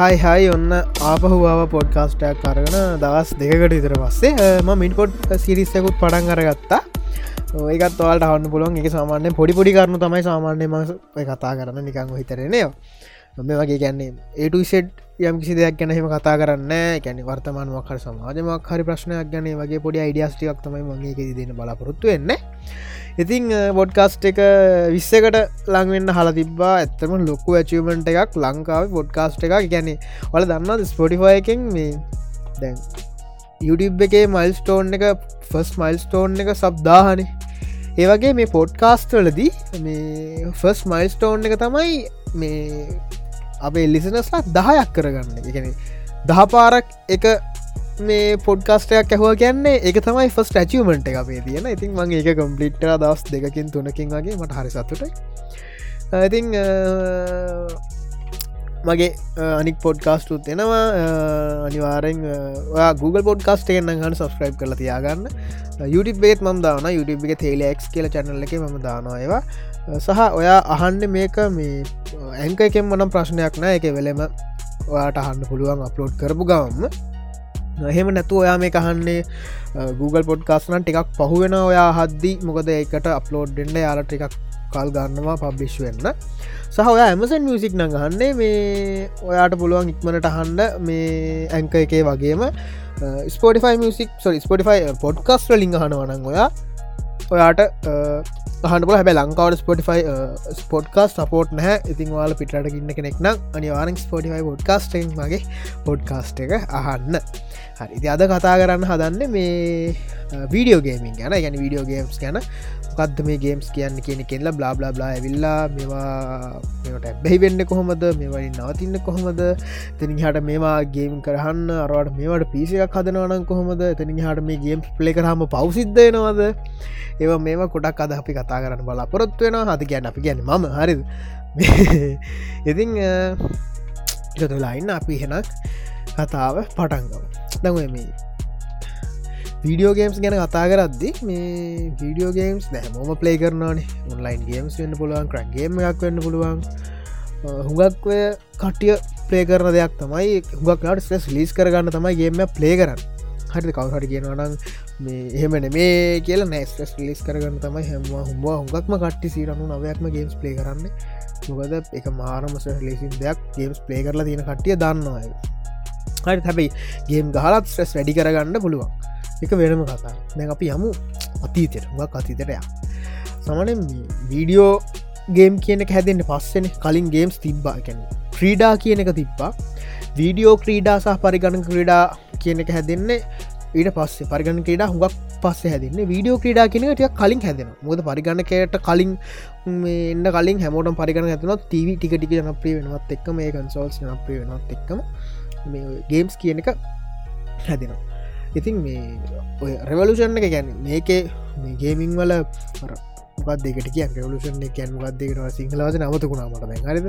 හයි හයි ඔන්න ආපහුවාව පොඩ්කාස්ටයක් කරගෙන දවස් දෙකට ඉතර පස්සේ ම මින්පොඩ් සිරිස්සකුත් පටන් අරගත්තා. ඒකත් වලට හන්න පුලුවන් එක සාමාන්‍ය පොඩිපොඩි කරනු තමයි සාමාන්‍ය ම කතා කරන්න. නිකං හිතරනයෝ මේ වගේ ගැන්නේ ඒටසෙට් යම් කිසි දෙයක් ගැනහෙම කතා කරන්න කැනෙ වර්තමාන මක්හර සමාජමක් හරි ප්‍රශ්නයක් ගැන වගේ පොඩි අයිඩියස්ටියක් තමයි මගේ දෙන බලාපොරොත්තු වෙන්න. ඉතිං බොඩ්කාස්ට් එක විස්සකට ලංවෙන්න හල තිබා ඇත්තම ලොකු ඇචමට එකක් ලංකාව බොඩ්කාස්ට් එකක්. ගැන වල දන්න ස්පොටිෆය එකෙන් මේ දැන් YouTube එකේ මයිල් ස්ටෝන් එක ෆස් මයිල් ස්ටෝන් එක සබ්දාහනේ ඒවගේ මේ පොඩ්කාස්ට වලදී මේ ෆස් මයිල් ස්ටෝන් එක තමයි මේ අපේ එල්ලිසනස්ලා දහයක් කරගන්න. එකන දහ පාරක් එක මේ පොඩ්කාස්ටයක් ඇහවා කියන්නේ එක තමයි ෆස් ටැචමට එක අපේ තියෙන. ඉතින් මගේ එක කම්පලිට්ට දවස් දෙකින් තුනකින් වගේ මට හරි සතුට ඉතිං මගේ අනික් පොඩ්කාස්ටුත් එෙනවා. අනිවාරෙන් Google පොඩ්කාස්ට එන්න ගන්න සස්ක්‍රයිබ් කල තියාගන්න. YouTube බේත් මම් දාන YouTube එක තේලෙක් කියල චැනල්ල එක ම දානවා ඒවා. සහ ඔයා අහන්න මේක මේ ඇංක එකෙන් මනම් ප්‍රශ්නයක් නෑ. එක වෙලෙම ඔයාට අහන්න පුළුවන් අප්ලෝඩ් කරපු ගවම්ම එහෙම නැතු ඔයා මේ කහන්නේ Google පොඩ්කාස්නන් ටිකක් පහුවෙන ඔයා හද්දි මොකද එකට අප්ලෝඩ් ඩෙන්ඩ යාලට එකක් කල් ගන්නවා පබ්ලිෂ් වෙන්න. සහ ඔයා ඇමසන් මියසික් නඟහන්නේ මේ ඔයාට පුළුවන් ඉක්මනට හන්ඩ මේ ඇංක එකේ වගේම Spotify music so Spotify podcasts link හනවනන් ඔයා ඔයාට හනපල හැබ ලංකාවට ස්පොටිෆයි ස්පොට්කාස් සපෝට් නැහැ. ඉතින් වාල පිටට ඉන්න කෙනෙක් නම් අනිවාරෙන් ස්පොටිෆයි පොඩ්කාස්ටෙන් මගේ පොඩ්කාස්ට එක අහන්න. හරි. අද කතා කරන්න හදන්න මේ වීඩියෝ ගේමින් ගැන. ගැන වීඩියෝ ගේම්ස් ගැන. මොකක්ද මේ ගේම්ස් කියන්න කියන කෙල්ලා බ්ලා බ්ලා බ්ලා ඇවිල්ලා මේවා මෙට බැහි වෙන්න කොහොමද? මේවලින් නවතින්න කොහොමද? තැනි හට මේවා ගේම් කරහන්න අරවට මේවට පිසියක් හදනවනන් කොහොමද? තැනි හට මේ ගේම් ප්ලේ කරහම පවසිද්ධයනවද ඒව මේම කොටක් අද අපි කතා කරන්න බලාපොරොත්තු වෙන හති කියන්න අපි ගැන මම. හරි ඉතිං එකතුලායින්න අපි හෙනක් කතාව පටන්ගව දඟ මේ වීඩියෝ ගේම්ස් ගැන කතා කරද්දි මේ වීඩියෝ ගේම්ස් දැහමෝම ප්ලේ කරනවානේ. ඔන්ලයින් ගේම්ස් වෙන්න පුළුවන් කරන්ගේම එකක් වෙන්න පුළුවන්. හුඟක්වය කටිය ප්ලේ කරන දෙයක් තමයි හුගක්ට ස්ටෙස් ලිස් කරගන්න තමයි ගේම ප්ලේ කරන්න. හරි කවහට කියනවනම් මේ එහෙමන මේ කියල නෑස්ටස් ලිස් කරගන්න තමයි හැම හුම්වා හුඟක්ම කට්ටි සීරනු නවයක්ම ගේම්ස් ප්ලේ කරන්න. මොකද එක මාරමස ලෙසින් දෙයක්. ගේම්ස් ප්ලේ කරලා තියෙන කට්ටිය දන්නවා හරි හැබයි ගේම් ගහලත් ස්ට්‍රෙස් වැඩි කරගන්න පුළුවන්. එක වෙනම කතා. දැ අපි යමු අතීතයට. වක් අතීතටය සමන වීඩියෝ ගේම් කියන එක හැදෙන්ට පස්සෙන. කලින් ගේම්ස් තිබ්බා. කැන ක්‍රීඩා කියන එක තිබ්බා. වීඩියෝ ක්‍රීඩා සහ පරිගණ ක්‍රීඩා කියන එක හැදෙන්නේ ඊට පස්සේ. පරිගණ ක්‍රඩා හුඟක් පස්සේ හැදන්න. වීඩියෝ ක්‍රඩා කියනට කලින් හැදෙන මොද පරිගණකයට කලින් එන්න කලින් හැමෝට පරිගණ ඇතුන තව ටික ටික ජනප්‍රී වෙනවත් එක්ක මේ කන්සෝල්ස් ජනප්‍රී වෙනත් එක්කම ගේම්ස් කියන එක හැදෙනවා. ඉතින් මේ ඔය රෙවලුෂන් එක ගැන මේකේ මේ ගේමිං වල මොකක් දෙකට කිය රවලුෂන් කැන් මොකක් දෙකට සිංහලවස නමතකුණා මට හරිද?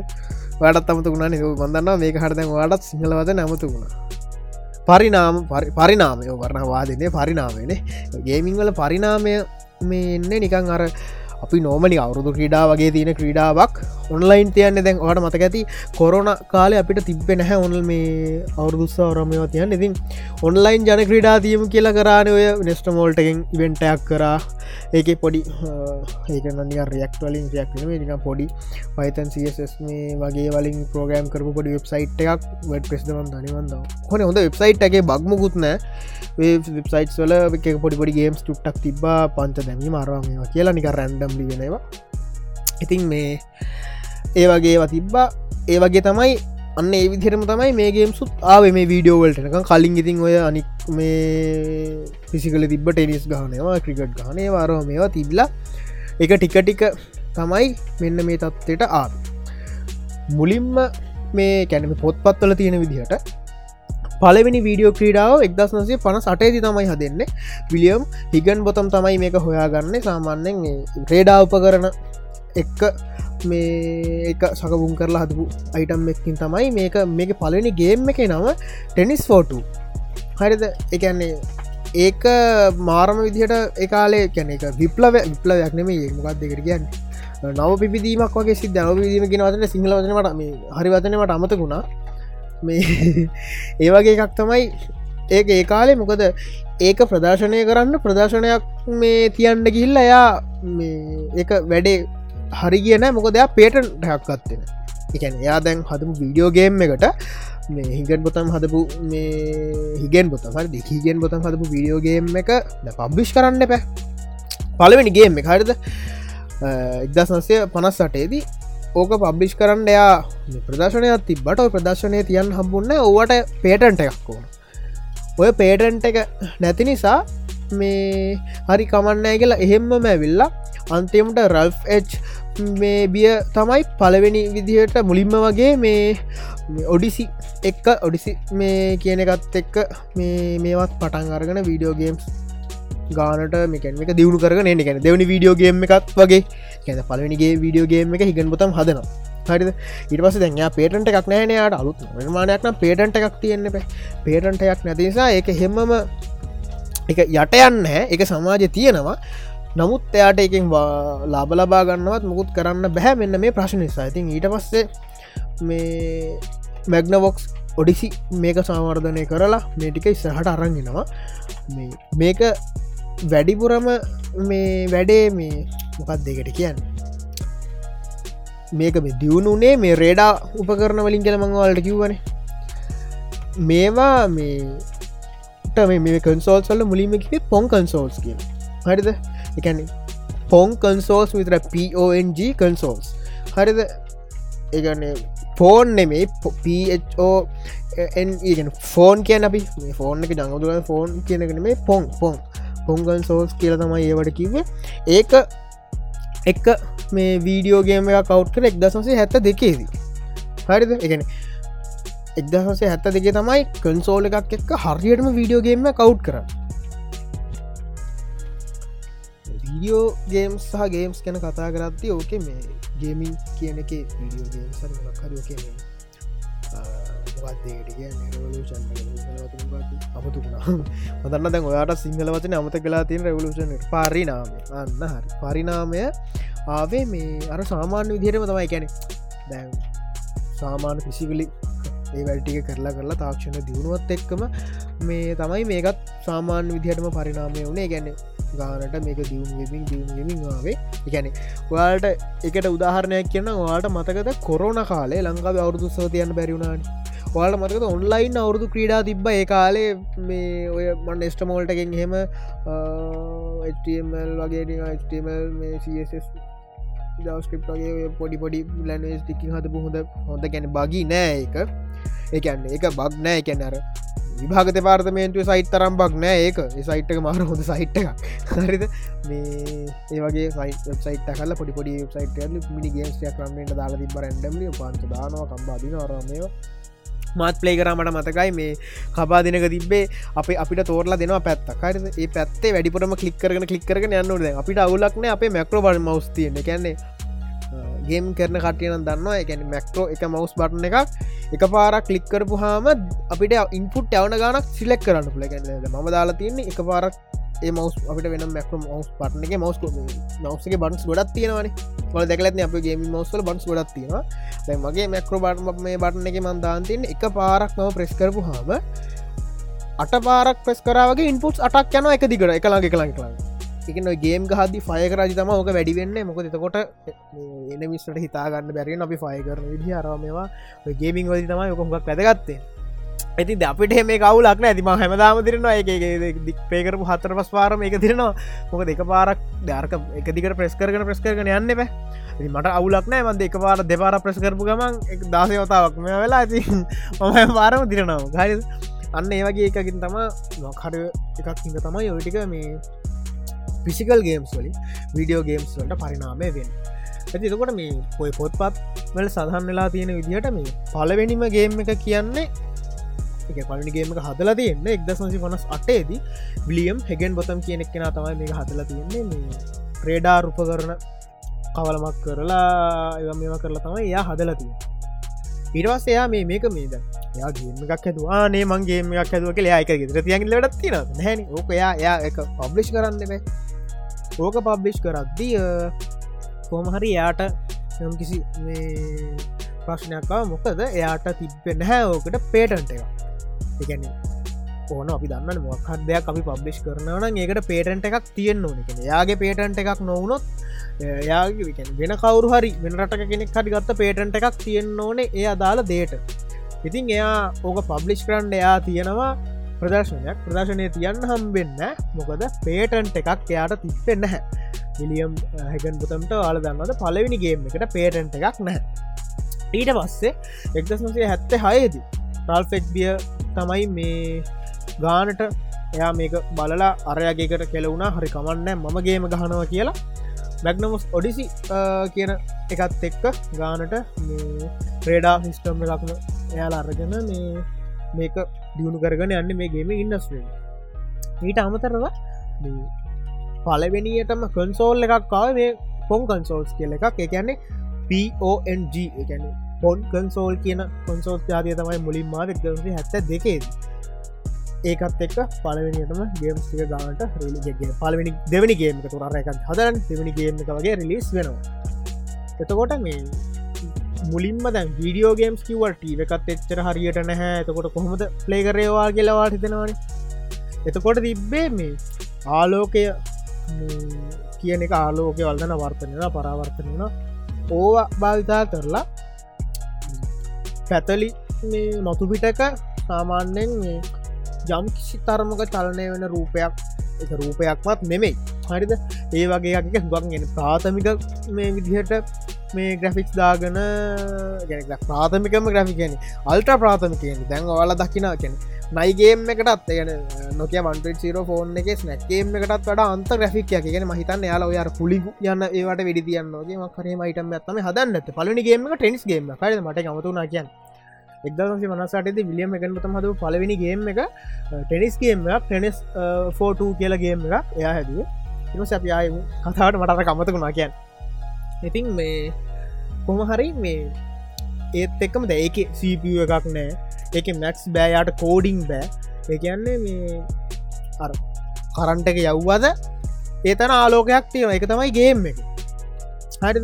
වඩත් අමතකුණා නික බඳන්න මේක හරදැන් වඩත් සිංහලවස නමතකුණා පරිනාම පරිනාමය වරණ වාදනය පරිනාමයනේ ගේමිං වල පරිනාමය මේ එන්න නිකං අර අපි නෝමලි අවුරුදු ක්‍රීඩා වගේ තියෙන ක්‍රීඩාවක් ඔන්ලයින් තියන්න දැන් ට මතක ඇති කොරන කාලය අපිට තිබ්බෙ නැහැ ඔොල් මේ අවුරුදුස්සා රමයව තියන්න ඉතින් ඔන්ලයින් ජන ක්‍රීඩා තියම කියලා කරාන ඔය නෙස්ට මෝල්ටකින් ඉවෙන්ටයක් කරා. ඒක පොඩි ඒකනික රියක් වලින් යක් නික පොඩි පයිතන් සස් මේ වගේ වලින් පෝගෑම් කරපු පොඩි වෙබ්සයිට් එකක් වැඩ ප්‍රෙස්දවන් දනිවන්ද හොන හොඳ වෙබ්සයිට් එකගේ බක්මුකුත්නෑ වෙබ්සයිට් වල එක පොඩි පොඩි ගේම්ස් ටුට්ටක් තිබා පන්ත දැමි මාරවාම කියලා නික රැන්ඩම් ලිගෙනවා ඉතින් මේ ඒ වගේ තිබ්බා. ඒ වගේ තමයි අන්න ඒ විදිරම තමයි මේගේම් සුත් ආව මේ වීඩියෝවල්ටනක කලින් ඉතින් ඔය අනික් මේ පිසිකල තිබ ටෙනිස් ගහනවා ක්‍රිකට් ගහනේ වාරෝ මේවා තිබ්ලා. එක ටික ටික තමයි මෙන්න මේ තත්ත්වයට ආ මුලින්ම මේ කැනම පොත්පත්වල තියෙන විදිහට පලවෙනි වීඩියෝ ක්‍රීඩාව එක්දස් නසේ පන සටේදි තමයි හදන්න. විලියම් හිගන් බොතම් තමයි මේක හොයාගන්න. සාමාන්‍යෙන් රේඩා උප කරන එක්ක මේ එක සකබුම් කරලා හදපු අයිටම් එක්කින් තමයි මේක මේක පලනි ගේම් එක නම ටෙනිස් ෆෝටු හරිද? එකන්නේ ඒක මාරම විදිහට එකකාලේ කැන එක විප්ලව විප්ලවයක් නෙම මොකක් දෙකට කියන්න? නව පිදීමක් වගේ සිද නව පිදීම ගෙනවතන සිංහල වචනට මේ හරි වචනවට අමතකුණා මේ ඒවගේ එකක් තමයි ඒක ඒ කාලේ මොකද ඒක ප්‍රදර්ශනය කරන්න ප්‍රදර්ශනයක් මේ තියන්න ගිල්ල එයා එක වැඩේ හරි කියන මොක දෙයක් පේටන් ටයක්කත්වෙන එකන එයා දැන් හදපු වීඩියෝගේම් එකට මේ හිගෙන් බොතම් හදපු මේ හිගෙන් බොතම දෙකීගෙන් බොතම් හදපු වීඩියෝගේම් එක පබ්බිෂ් කරන්න පැ පලවෙනිගේම් එක හරිද? එක්දස් නසය පනස් සටේදී ඕක පබ්ලිෂ් කරන්න එයා ප්‍රදර්ශනයක් තිබට ප්‍රදර්ශනය තියන් හම්බුන්න ඕවට පේටන්ට එකක් ඕන. ඔය පේටන්ට එක නැති නිසා මේ හරි කමන්නෑ කියලා එහෙම්ම මැවිල්ලා අන්තිමට රල්් මේ බිය තමයි පලවෙනි විදිහට මුලින්ම වගේ මේ ඔඩිසි එක්ක ඔඩිසි මේ කියන එකත් එක්ක මේ මේවත් පටන් අරගෙන වීඩියෝ ගේම්ස් ගානට මේකැන් එක දියුණු කරන එකන දෙවනි වීඩියෝගේම එකත් වගේ. ඇ පලවෙනිගේ වීඩියෝගේම එක හිගන් බොතම් හදනවා. හරි ඉට පස දැන් පේටන්ට එකක් නෑනයාට අලුත් නිර්මාණයක්න පේටන්ට එකක් තියෙන්න්න පැ පේටන්ට එකක් නැතිනිසා එක හෙම්මම එක යට යන්න එක සමාජය තියෙනවා. නමුත් එයාට එකින් ලාබ ලබා ගන්නවත් මුකුත් කරන්න බැහැ මෙන්න මේ ප්‍රශ්න නිසා. ඉතින් ඊට පස්සේ මේ මැග්නවොක්ස් ඔඩිසි මේක සාවර්ධනය කරලා මේටික ඉස්සහට අරංගෙනවා මේක වැඩිපුරම මේ වැඩේ මේ මොකක් දෙකට කියන්න? මේක මේ දියුණුනේ මේ රේඩා උපකරන වලින් කියල මංවලට කිව්වන. මේවා මේ මේ කන්සෝල් සල්ල මුලින්ම කිවේ පොන් කන්සෝල්ස් කිය හරිද? එකන පොන් කන්සෝල්ස් විතර පෝNG කන්සෝල්ස් හරිද? ඒගන්න ෆෝන් නෙමේ පෝ එන් ෆෝන් කියන අපි මේ ෆෝන් එක ජංගදුර ෆෝන් කියනගෙන මේ පොන් පොන් පොංගන් සෝස් කියල තමයි ඒවට කිවේ ඒක එක මේ වීඩියෝගේම එක කවට් කර එක්දසසේ හැත්ත දෙකේදී හරිද එකන එක්දහසේ හැත්ත දෙක තමයි කන්සෝල එකක් එක්ක හරියටම වීඩියෝගේම කවට් කර වීඩියෝ ගේම් සහ ගේම්ස් ගැන කතා කරත්ති ඕක මේ ගේමින් කියන එක වීඩියෝගේම් සර හරිෝක මේ මදන්න දැන් ඔයාට සිංහල වචන අමත කලා තින් රවලෂන් පරිනාම අන්න හරි. පරිනාමය ආවේ මේ අර සාමාන්‍ය විදිහටම තමයි. කැනෙ දැන් සාමාන්‍ය පිසිකලි ඒ වැඩටික කරලා කරලා තාක්ෂණ දියුණුවත් එක්කම මේ තමයි මේකත් සාමාන්‍ය විදිහටම පරිනාමය වුණේ. ගැන ගානට මේක දියුණුවමින් දියුණුවමින් ආවේ. ගැන ඔයාට එකට උදාහරණයක් කියන්න වාට මතකද කොරෝන කාලේ ලංකාව අවුරදු සෝතියන්න බැරිවුණානි ඔයාල මතකද ඔන්ලයින් අවුරදු ක්‍රීඩා තිබ්බ. ඒ කාලේ මේ ඔය මන් ස්ටමෝල්ටකින් හෙම HTML වගේ HTML මේ CSS ජවස්ක්‍රප්ගේ පොඩි පොඩි ලැනස් ටිකින් හද හොඳ හොඳ ගැන බගි නෑ එක ඒකන්න ඒක බක් නෑ. එකැනර විභාගත පාර්තමේන්තුව සයිට තරම් බක් නෑ ඒක. සයිට්ක මාර හොඳ සයිට් එක හරිද? මේ ඒවගේ සයිට කල පොඩි පොඩි සයිට මිනි ගේස්ය කරමට දාලා තිබ රැන්ඩම්ලිය පාන්ත දානවා කම්බාදින අරමයවා මාත් ප්ලේ කරමට මතකයි මේ කබා දෙනක තිබේ අප අපිට තෝරලා දෙනවා පැත්ත කරද ඒ පැත්තේ වැඩිපුරම කලික්කරන කලික්කරන යන්නනද අපිට අවුලක්න අපේ මැක්‍රෝ බල මවස් තියන්න. කැන්නේ ගේම් කරන කටියන දන්නවා. එකැන මැක්ටෝ එක මවස් බටන එකක් එක පාරක් කලික්කරපු හාම අපිට ඉන්පුට් යවන ගනක් සිලෙක් කරන්න පුලගන්න ම දාලා තියන්නේ එක පාරක් ඒ මවස් අපිට වෙන මැක්ම මවස් පටන එක මවස් මවස්ගේ බන්ස් ගොඩත් තියෙනවන. ල දෙකලත් අප ගේම මවස්ල බන්ස් ගොඩත් තියෙනවා. දැ මගේ මැක්‍රෝ බටම මේ බටන එක මන්දාන්තින් එක පාරක් මම ප්‍රෙස් කරපු හාම අට පාරක් ප්‍රෙස් කරාවගේ ඉන්පුට් අටක් යන එක දිකට එකලාගේ කළන් කලා එකන ගේම් හදි ෆය කරජි තම ඕක වැඩිවෙන්න මොක එතකොට එන විස්සට හිතාගන්න බැරිෙන් අපි ෆය කරන විදි අරමවා ගේමින් වලි තමයි යොකොහක් පැදගත්තේ ඇති අපිට මේ කවුලක් ඇතිම හැමදාම තිරෙනවා එක දික් පේකරපු හතර පස් පාරම එක තිරෙනවා මොක දෙක පාරක් ධර්ක එක දිකට ප්‍රෙස් කරන ප්‍රෙස් කරන යන්න බෑ මට අවුලක් නෑ. මන්ද එක පාර දෙපාර ප්‍රෙස් කරපු ගමන් දාසයවතාවක් මෙ වෙලා. ඇති මම පාරම තිරෙනවා ගරි අන්න ඒවගේ එකකින් තම නොකර එකක් හිඟ තමයි ඔටික මේ පිසිකල් ගේම්ස් වලින් වීඩියෝ ගේම්ස් වලට පරිනාමය වෙන් ඇති එතකොට මේ පොයි පොත්පත් වල සඳහන් වෙලා තියෙන විදිහට මේ පලවෙනිම ගේම් එක කියන්නේ එක පලනිගේමක හදලා තියන්න එක්දසන්සි වනස් අටේදී විලියම් හෙගෙන් බොතම් කියනෙක් කෙන තමයි මේ හදලා තියන්නේ. මේ ප්‍රේඩා රුප කරන කවලමක් කරලා එ මේම කරලා තමයි එයා හදලතිය ඉරවස් එයා මේ මේක මේද යා ගේම එකක් ඇතුවා නේ මන්ගේම එකක් ඇතුව කියලා එක ගෙතර තියන් ලට තින හැනි ඕක එයා එයා එක පබ්ලිෂ් කරන්න බෑ. ඕක පබ්ලිෂ් කරද්දිය කෝමහරි යාට යම් කිසි ප්‍රශ්නයක්කාව මොකද? එයාට තිබෙන හැ ඕකට පේටන්ට එක එකන ඕන අපි දන්න මොක්හත් දෙයක් අපි පබ්ලිෂ් කරනවන ඒකට පේටන්ට එකක් තියෙන් ඕන. එක යාගේ පේටන්ට එකක් නොවනොත් යාගේ වෙන කවරු හරි වෙනට කෙනෙක් හරි ගත්ත පේටන්ට එකක් තියෙන් ඕනේ එය අදාළ දේට. ඉතින් එයා ඕක පබ්ලිෂ් කරන්න එයා තියෙනවා ප්‍රදර්ශනයක්. ප්‍රදර්ශනය තියන්න හම්බෙන්න මොකද පේටන්ට එකක් එයාට තිස්සෙන්න හැ මිලියම් හැගන් පුතමට ආල දන්නද පලවිනිගේම් එකට පේටන්ට එකක් නැහැ. ඊට පස්සේ එක්දස්නසේ හැත්තේ හයේදී රල්ෆෙක්්බිය තමයි මේ ගානට එයා මේක බලලා අරයාගේකට කෙලවුණ. හරි කමන්න මමගේම ගහනවා කියලා. මැක්නමුස් ඔඩිසි කියන එකත් එක්ක ගානට ප්‍රේඩා සිිස්ටම් එකක්ම එයාලා අරගෙන මේ මේක දියුණු කරගෙන යන්න මේ ගේම ඉන්නස්වේ ඊට අමතරව පලවෙනියටම කන්සෝල් එකක් කාව මේ පොන් කන්සෝල්ස් කියල එකක්. එකන්නේ පෝNG එකන පොන් කන්සෝල් කියන කොන්සෝල් ජාතිය තමයි මුලින් මාර දසේ හැත්ත දෙකේද ඒකත් එක්ක පලවෙනිටම ගේම්ස්ටික ගානට රිලිගේ පලවෙනි දෙවනි ගේම තුරර එකක් හදරන් දෙවනි ගේම එක වගේ රිලිස් වෙනවා. එතකොට මේ මුලින්ම දැන් වීඩියෝ ගේම්ස් කිවට ටීව එකත් එච්චර හරියට නැහැ. එතකොට කොහොමද ප්ලේකරේවා කියලවාට හිතෙනවාන. එතකොට තිබ්බේ මේ ආලෝකය කියන එක ආලෝක වල්දන වර්තනය පරාවර්තනයන ඕව භාවිතා කරලා පැතලි නොතු පිටක සාමාන්‍යෙන් ජම් කිසි තරමක චලනය වෙන රූපයක්. එක රූපයක්වත් නෙමෙයි. හරිද? ඒ වගේ එක හුගක්ගෙන ප්‍රාථමික මේ විදිහට මේ ග්‍රෆික්ස් දාගන ගැන ප්‍රාථමිකම ග්‍රෆිකන අල්ට ප්‍රාථමිකයෙන් දැන් ඔයාල දකිනා කෙන නයිගේම් එකටත් එගෙන නොක මන්ට ර ෆෝන් එක ස්නැක්කේම් එකටත් වඩ අන්ත ග්‍රෆික් කියන මහිතන්න යාල ඔයාර පුලිගු යන්න ඒවට වෙඩි තියන්නගේ මකරේ මයිටම ඇත්තම හදන්නට පලනිගේම ටෙන්ස් ගේම කර මට මතුනා කියන්න. එක්දසි මනසාටද විලියම් එකන තම හද පලවෙනි ගේම් එක ටෙනිස්ගේම් ටෙනිස් ෆෝටූ කියලගේම් එක එයා හැදුව. එම සැපියාය කතාවට මටට කමතකුණා කියන්න. ඉතින් මේ කොම හරි මේ ඒත් එක්කම ද ඒක සප එකක් නෑ. එක මැක්ස් බෑයාට කෝඩිං බෑ. එකන්නේ මේ අර කරන්ට එක යව්වද ඒතන ආලෝකයක් තියෙන එක තමයි ගේම් එක. හරි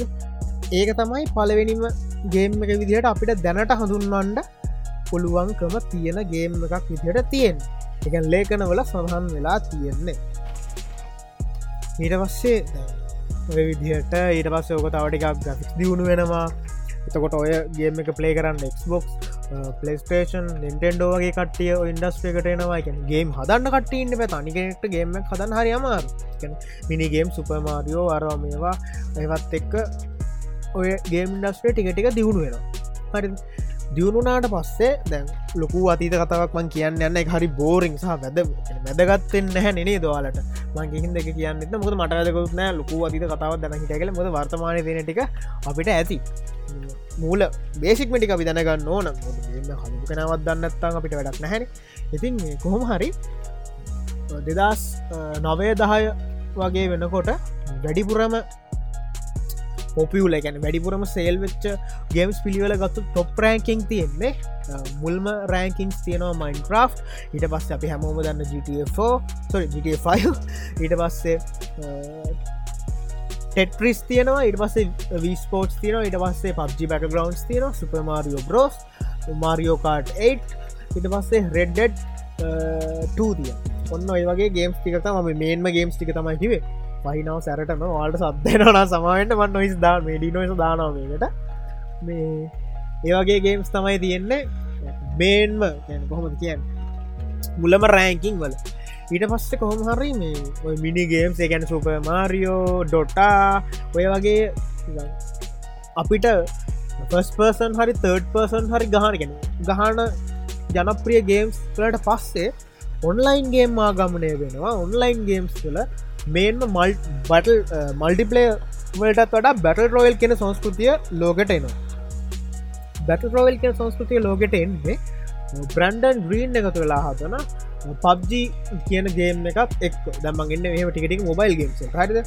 ඒක තමයි පලවෙනිම ගේම් එක විදිහට අපිට දැනට හඳුන්වන්ඩ පුළුවන්කම තියෙන ගේම් එකක් විදිහට තියෙන් එක ලේකනවල සඳහන් වෙලා තියෙන්නේ. ඊට පස්සේ විදිහට ඊට පස්ස ඕක තවටිකක් ග්‍රික් දියුණු වෙනවා. එතකොට ඔය ගේම එක ප්ලේ කරන්න එක්බොක්ස් පලේස්ටේෂන් නින්ටෙන්ඩෝ වගේ කටිය ඉන්ඩස්ට්‍රේකට එනවා. ගේම් හදන්න කටන්න පැ තනිකෙනෙක්ට ගේම හදන් හරි අමාර මිනිගේම් සුපමාරියෝ අරවා මේවා ඒවත් එක්ක ඔය ගේම් ඉන්ඩස්ට්‍රේ ටික ටික දියුණු වෙනවා. හරි දියුණුනාට පස්සේ දැන් ලොකු අතීත කතාවක් මං කියන්න යන්න හරි බෝරිං සහ වැද වැදගත්තෙන් නැහැ නේ දවාලට මංගේහින් දෙක කියන්න මුද මට වැදකුත් නෑ ලොකු අතීත කතාව දැන හිටකල මුද වර්තමානය දෙන ටික අපිට ඇති. මූල බේසික් මටික අපි දැනගන්න ඕන. හඳු කෙනවත් දන්නත්තන් අපිට වැඩක් නැහැන ඉතින් කොහොම හරි දෙදස් නවය දහය වගේ වෙනකොට වැඩිපුරම පොපියුල ගැන වැඩිපුරම සේල් වෙච්ච ගේම්ස් පිළිවෙල ගත්තු ටොප් රෑකින් තියෙන්නේ. මුල්ම රෑකින්ස් තියෙනවා මයින් ක්‍රෆ් ඊට පස්ස අපි හැමෝම දන්න GTA4 සොරි GTA5 ඊට පස්සේ ටෙට්‍රිස් තියනවා. ඉට පස්සේ වීස්පෝට් තියන ඉට පස්සේ පබ්ජි බැක ග්‍රවන්ස් තියන සුපමාරියෝ බ්‍රෝස් මාරියෝ කාට් 8 ඉට පස්සේ රෙඩ්ඩ ටූතිය ඔන්න ඔය වගේ ගේම්ස් ටිකත ම මේන්ම ගේම්ස් ටික තමයි කිවේ පහිනාව සැරටම වාට සත්දයනනා සමයින්ට මන් නොයිස් දා මේඩි නොයිස දානාවකට මේ ඒවගේ ගේම්ස් තමයි තියෙන්නේ. මේන්ම කොහොමද කියන්න? මුලම රෑංකින් වල. ඊට පස්සේ කොහොම හරි මේ මිනිගේම්ස් එකැන සුප මාරියෝ ඩොටා ඔය වගේ අපිට පස් පර්සන් හරි තර්ඩ් පර්සන් හරි ගහනගෙන ගහන ජනප්‍රිය ගේම්ස් ලට පස්සේ ඔන්ලයින් ගේම් ආගමනය වෙනවා. ඔන්ලයින් ගේම්ස් තුළ මේන්ම මල් බටල් මල්ටිපලේ වලටත් වඩා බැටල් රෝයල් කියෙන සංස්කෘතිය ලෝකට එනවා. බැටල් රෝවල් කිය සංස්කෘතිය ලෝකට එන්නේ බ්‍රන්ඩන් ග්‍රීන් එකතු වෙලා හතන පබ්ජි uh, කියන ගේම් එකත් එක් දමගන්න මෙහම ටිකටික් මොබයිල් ගේම්ස හරිද?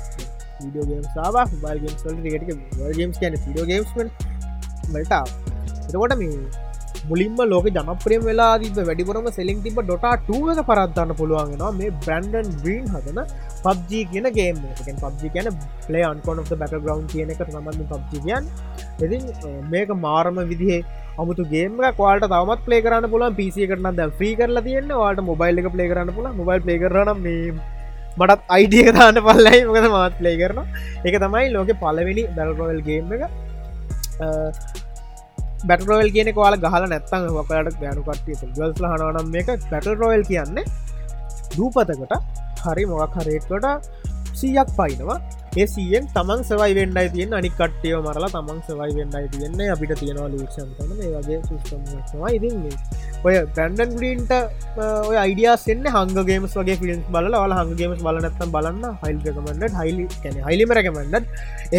විඩියෝ ගේම් සාවා බල් ගේම්ස් ට ගේම්ස් කියන ඩියෝ ගේම්ස් මටා එතකොට මේ මුලින්ම ලෝක ජනප්‍රියම් වෙලා දී වැඩිපුරම සෙලින් තිබ ඩොටටක පරත්දන්න පුළුවන්ගෙනවා මේ බ්‍රන්ඩන් බ්‍රීන් හදන පබ්ජී කියන ගේම් පබ්ජි කියන පලේ අන්කොන බැට ග්‍රවන්් කියන එක සමඳ පබ්ජිගයන් ඉතින් මේක මාරම විදිහේ අමුතු ගේම කවාට තවමත් පලේ කරන්න පුලන් පිසිය කරන ද ්‍රී කරලා තියන්න. වාට මොබයිල් එක පලේ කරන්න පුල මොබයිල් පලේ කරන මේ මටත් අයිඩිය දාන්න පල්ලයි. මොකද මාත් පලේ කරන එක තමයි ලෝක පලවෙනි බැල්රෝවල් ගේම් එක. බැටරෝල් කියන කවාල ගහල නැත්තන් වකට ගෑනු කට්ටිය ගල්ස්ල හනවනම් මේක බැටරෝල් කියන්නේ. දූපතකට හරි මොක් හරේකට සීයක් පයිනවා ඒ සියෙන් තමන් සවයි වෙන්ඩයි තියෙන් අනි කට්ටියව මරලා තමන් සවයි වෙන්ඩයි තියන්නේ. අපිට තියෙනවා ලූක්ෂන් තන. මේ වගේ සිස්ටම්වා ඉතින්නේ ඔය බැන්ඩන් ග්‍රීන්ට ඔය අයිඩියස්සෙන්න්න හංගගේමස් වගේ ෆිල්ම් බල ල හංගගේමස් බලනත්තම් බලන්න. හයිල් රකමට හයිලි කැන හයිලිම රැකමට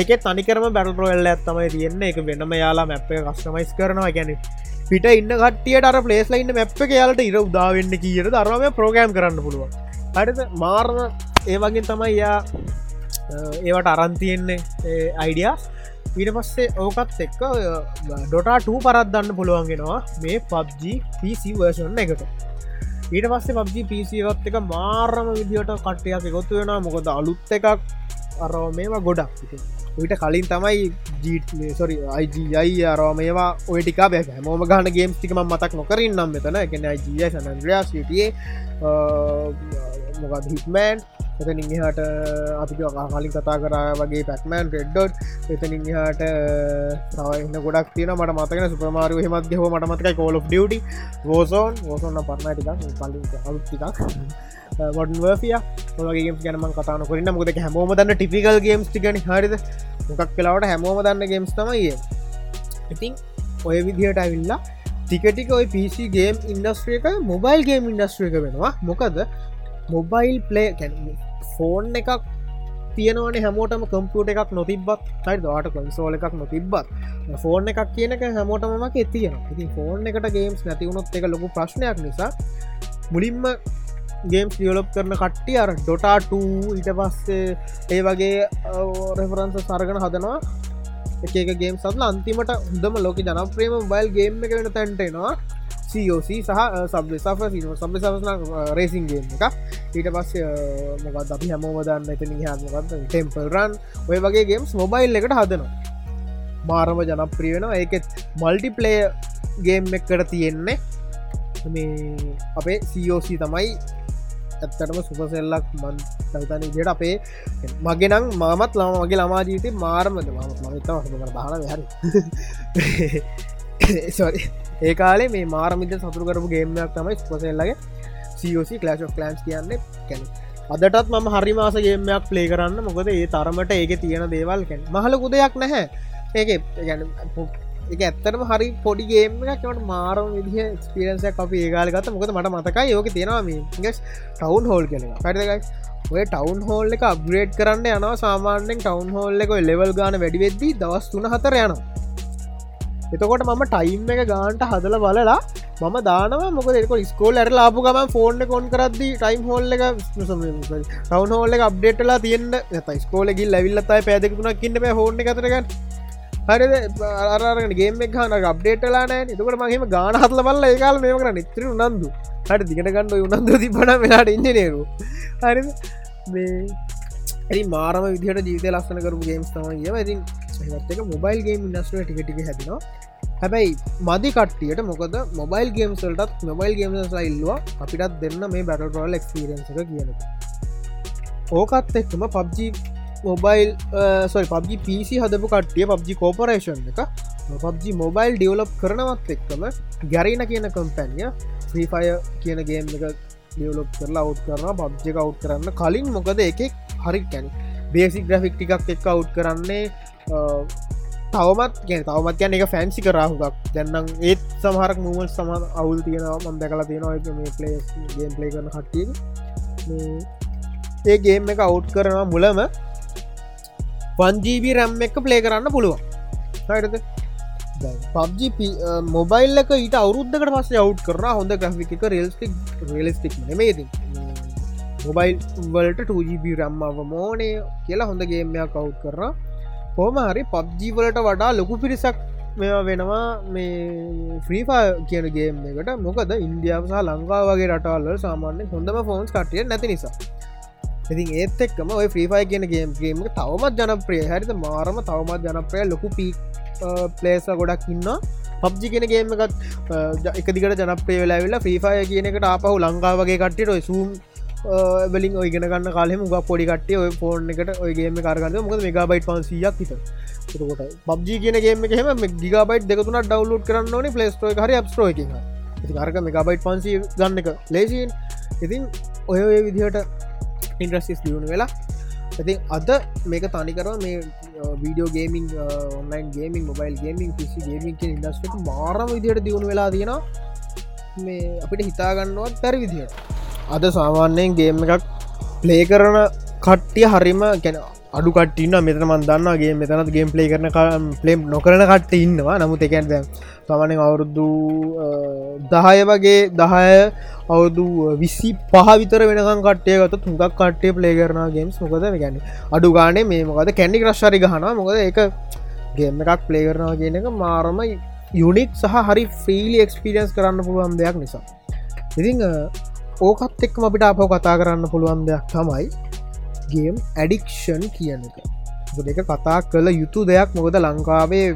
ඒක තනිකරම බැල්රෝල්ල ඇත්තමයි තියන්න. එක වෙනම යාලා මැප් කස්ටමයිස් කරනවා. ගැන පිට ඉන්න කටියට අර පලේස් ලයින්න මැප් එක යාලට ඉර උදාවෙන්න කියට දරම ප්‍රෝගෑම් කරන්න පුළුවන්. හරිත මාරණ ඒ වගේ තමයි යා ඒවට අරන්තියෙන්නේ අයිඩියස් ඊට පස්සේ ඕකත් එක්ක ඩොටාට පරත්දන්න පුළුවන්ගෙනවා මේ පබ්ජි පිසි වර්ෂන් එකට ඊට පස්සේ පබ්ජි පිසිවත් එක මාර්රම විදිහට කට්ටයක් ගොත්තු වෙන මොකද අලුත් එකක් අර මේවා ගොඩක් ඊට කලින් තමයි ජීටසොරි අයිජයි අරෝ මේවා ඔයටිකා බැ හමෝම ගහන ගේම් ටිකම මතක් නොකරින් නම් මෙතන එකන ජය සනන්ද්‍රයා සිටියේ මොකද හිටමෑන් එතනින් හට අපි කලින් කතා කරා වගේ පැක්මෑන් රෙඩ්ඩොට් එතනින් හට තවන්න ගොඩක් තින මට මතක සුපමාරු හෙමත් හෝ මට මතක කෝල ඩියටි ගෝසෝන් ගෝසොන්න පරණටික පලින් අලුත්තිකක් වඩන්වර්ෆිය ඔගේ ගැනම කතාන කොරන්න මුද හැමෝම දන්න ටිපිකල් ගේම්ස් ටිකන හරිද? මොකක් කලාවට හැමෝම දන්න ගේම්ස් තමයිය ඉතින් ඔය විදිහට ඇවිල්ලා ටිකටික ඔයි පිසි ගේම් ඉන්ඩස්ට්‍රියක මොබයිල් ගේම් ඉන්ඩස්ට්‍රියක වෙනවා. මොකද මොබයිල් පලේ ෆෝන් එකක් තියනවන හැමෝටම කම්පියට එකක් නොතිබත් යි දවාට කන්සෝල එකක් නොතිබත් ෆෝර්න එකක් කියනක හැමෝටමක් ඇතියෙන ඉතින් ෆෝර්න් එකට ගේම්ස් නැතිවුණොත් එක ලොකු ප්‍රශ්නයක් නිසා මුලින්ම ගේම්ස් ියලොප් කරන කට්ටිය අර ඩොටාට ඊට පස්සේ ඒ වගේ රෙෆරන්ස සරගන හදනවා. එක ගේම් සත්ල අන්තිමට හොදම ලෝක ජනප්‍රේම බයිල් ගේම් එක වෙන තැන්ටෙනවා COC සහ සබ සහ සබ සවස්න රේසින්ගේ එක. ඊට පස්ස මොකත් අපි හැමෝම දන්න එතන හමකත් ටෙම්පල් රන් ඔය වගේ ගේම්ස් මොබයිල් එකට හදනවා. මාරම ජනප්‍රිය වෙන ඒකෙත් මල්ටිපලේ ගේම් එකට තියෙන්නේ. මේ අපේ COC තමයි ඇත්තටම සුපසෙල්ලක් මන් තතන ඉදිට අපේ මගෙනම් මාමත් ලාම වගේ ළමා ජීවිත මාරමද? මත් මතම බහන හරි. ඒ කාලේ මේ මාරමිත සතුරු කරපු ගේමයක් තමයි ස්පසෙල්ලගේ COC කලශ් ලන්ස් කියන්නේ. කැන අදටත් මම හරි මාසගේමයක් පලේ කරන්න. මොකද ඒ තරමට ඒක තියෙන දේවල් කැන් මහලකු දෙයක් නැහැ. ඒක ගැන එක ඇත්තරම හරි පොඩිගේම එකකට මාරම විදිහ ස්පිරන්සය අපි ඒගාල ගත මොකද මට මතකයි යෝක තියෙනවා මේ ටවන්් හෝල් කෙන පැටකයි ඔය ටවන්් හෝල් එක අප්ග්‍රේඩ් කරන්න යනවා. සාමාන්‍යෙන් ටවන්් හෝල් එක ලෙවල් ගාන වැඩිවෙද්දී දවස් තුන හතර යනවා. එතකොට මම ටයිම් එක ගාන්ට හදල බලලා මම දානව. මොක දෙක ස්කෝල් ඇර ලාපු ගම ෆෝර්න කොන් කරදදි ටයිම් හෝල්ල එක ටවන් හෝල්ල එක අප්ඩේටලා තියන්න. ඇත ස්කෝලගිල් ලැවිල්ලතයි පැදකුණක් ඉන්න හෝර්න කරගන්න හරි අරගෙන ගේම හන අප්ඩේටලා නෑ එතකට මගේම ගාන හත්ල බල්ල ඒකාල මේ කර නිත්‍ර උනන්දු. හට දිගට ගන්න උනන්දු තිබන වෙලාට ඉන්නනේරු හරි මේ ඇරි මාරම විදිහට ජීවිත ලස්සන කරපු ගේම්ස් තමයි. ඒ ඉතින් එක මොබයිල් ගේම් ඉන්නස්ට්‍ර ටිකටික හැතිනවා හැබැයි මදි කට්ටියට මොකද මොබයිල් ගේම්සල්ටත් මොබයිල් ගේම්සලා ඉල්ලවා. අපිටත් දෙන්න මේ බැටරෝල් එක්ස්පිරන්ස එක කියන ඕකත් එක්ම පබ්ජි මොබයිල් සොයි පබ්ජි පිසි හදපු කට්ටිය පබ්ජි කෝපරේෂන් එක පබ්ජි මොබයිල් ඩියවලප් කරනවත් එක්කම ගැරීන කියන කම්පැනිය ්‍රීෆය කියන ගේම් එක ඩියවලප් කරලා අවු් කරන පබ්ජි අවු් කරන්න කලින් මොකද එකෙක් හරි කැන බේසි ග්‍රෆික් ටිකක් එක් අවු් කරන්නේ තවමත් ගැ තවමත් ගැන එක ෆැන්සි කරාහුක් දැන්නම් ඒත් සමහරක් මුවල් සම අවුල් තියෙනවා. මන් දැකලා තියෙනවා මේ පලේ ගේම් පලේ කරන හටිය ඒ ගේම් එක අවු් කරනවා මුලම පන්ජීබි රැම් එක පලේ කරන්න පුළුවන්. හයිටද පබ්ජි මොබයිල් එක ඊට අවුද්ධකට පස්සේ අවු් කරන හොඳ ග්‍රෆික රෙල්ස්ටික් රෙලිස්ටික් නෙමේති මොබයිල් වලට 2GB රම්මාව මෝනේ කියලා හොඳ ගේමයක් කවු් කරන හෝම හරි පබ්ජීවලට වඩා ලොකු පිරිසක් මෙවා වෙනවා. මේ ෆ්‍රීෆා කියන ගේම් එකට. මොකද ඉන්දියාව සහ ලංකා වගේ රටවල්ල සාමාන්‍ය හොඳම ෆෝන්ස් කටිය නැති නිසා. ඉතින් ඒත් එක්කම ඔය ෆ්‍රීෆයි කියන ගේම්ගේම තවමත් ජනප්‍රිය හරිත මාරම තවමත් ජනප්‍රය ලොකු පී පලේස ගොඩක් ඉන්න පබ්ජි කෙන ගේම එකත් එකදිකට ජනප්‍රේ වෙලාවෙලා ්‍රීෆය කියන එකට ආපහු ලංකාවගේ කට්ටියට ඔය සූම් බලින් ඔයගෙන ගන්න කාලෙම ග පොඩි කටේ ඔය ෆෝර්න් එකට ඔයගේම කාරගන්න මොක මෙගබයිට් පන්සියක් හිත කොට පබ්ජි කියනගේම හෙම ගිගබයිට් දෙකතුන ඩවලෝඩ් කරන්න ඕනි පලස්ටෝ හරි අපස්ටෝ එක ඉතිකාරක මෙගබයිට් පන්සි ගන්න එක ලේසින් ඉතින් ඔය ඔය විදිහට ඉන්ද්‍රස්ටිස් දියුණු වෙලා ඇති අද මේක තනිකරව මේ video gaming online gaming mobile gaming PC gaming industry මාරම විදියට දියුණු වෙලා තියෙනවා. මේ අපිට හිතාගන්නවත් පැරි විදිහට. අද සාමාන්‍යයෙන් ගේම එකක් ප්ලේ කරන කට්ටිය හරිම ගැන අඩු කටන්න මෙතන මන්දන්නගේ මෙතනත් ගේම් ප්ලේ කරන ප්ලේම් නොකරන කට්ට ඉන්නවා. නමුත් එකැන්ද තමනෙන් අවුරුදු දහය වගේ දහය අවුදු විසි පහවිතර වෙනකම් කට්ටයගත තුඟක් කට්ටේ ප්ලේ කරන ගේම්ස් මොකද ගැන අඩු ගානේ මේ මොකද කැන්ඩි රශ්ාරි ගහන මොකද එක ගේම එකක් ප්ලේ කරනවා කියන එක මාරම යුනික් සහ හරි ෆීලි එක්ස්පිරියන්ස් කරන්න පුළුවන් දෙයක් නිසා. ඉතිං ඕකත් එක්ම අපිට අප කතා කරන්න පුළුවන් දෙයක් තමයි ගේම් ඇඩික්ෂන් කියන එක. දෙක කතා කළ යුතු දෙයක්. මොකද ලංකාවේ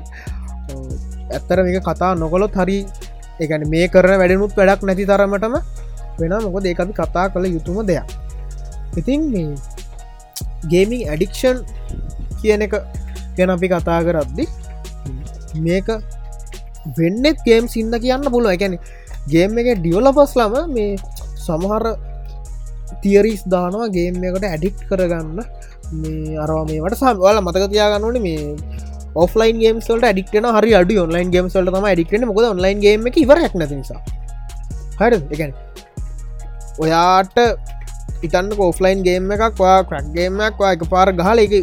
ඇත්තර මේක කතා නොකොලොත් හරි එකන මේ කරන වැඩනුත් වැඩක් නැති තරමටම වෙන මොකද ඒ අපි කතා කළ යුතුම දෙයක්. ඉතින් මේ ගේමිං ඇඩික්ෂන් කියන එක ගැන අපි කතා කරද්දි මේක වෙන්නෙත් ගේම් සින්න කියන්න පුළුව එකැන ගේම් එක ඩියවලපස්ලම මේ සමහර තියරිස් දානවා ගේම් එකට ඇඩික්් කරගන්න. මේ අරවා මේට සම්වල මතක තියාගන්නවන මේ ඔෆලයින් ගේම්සල්ට ඩික්න හරි අඩ ඔන්ලයින් ගේම්සල්ට තම ඩික්න මොද ඔන්ලයින් ගේම එක ඉවරක් නැතිනිසා හර එකන ඔයාට ඉතන්න කෝෆලයින් ගේම එකක් වා ක්‍රක්ගේමක් වා එක පාර ගහල එක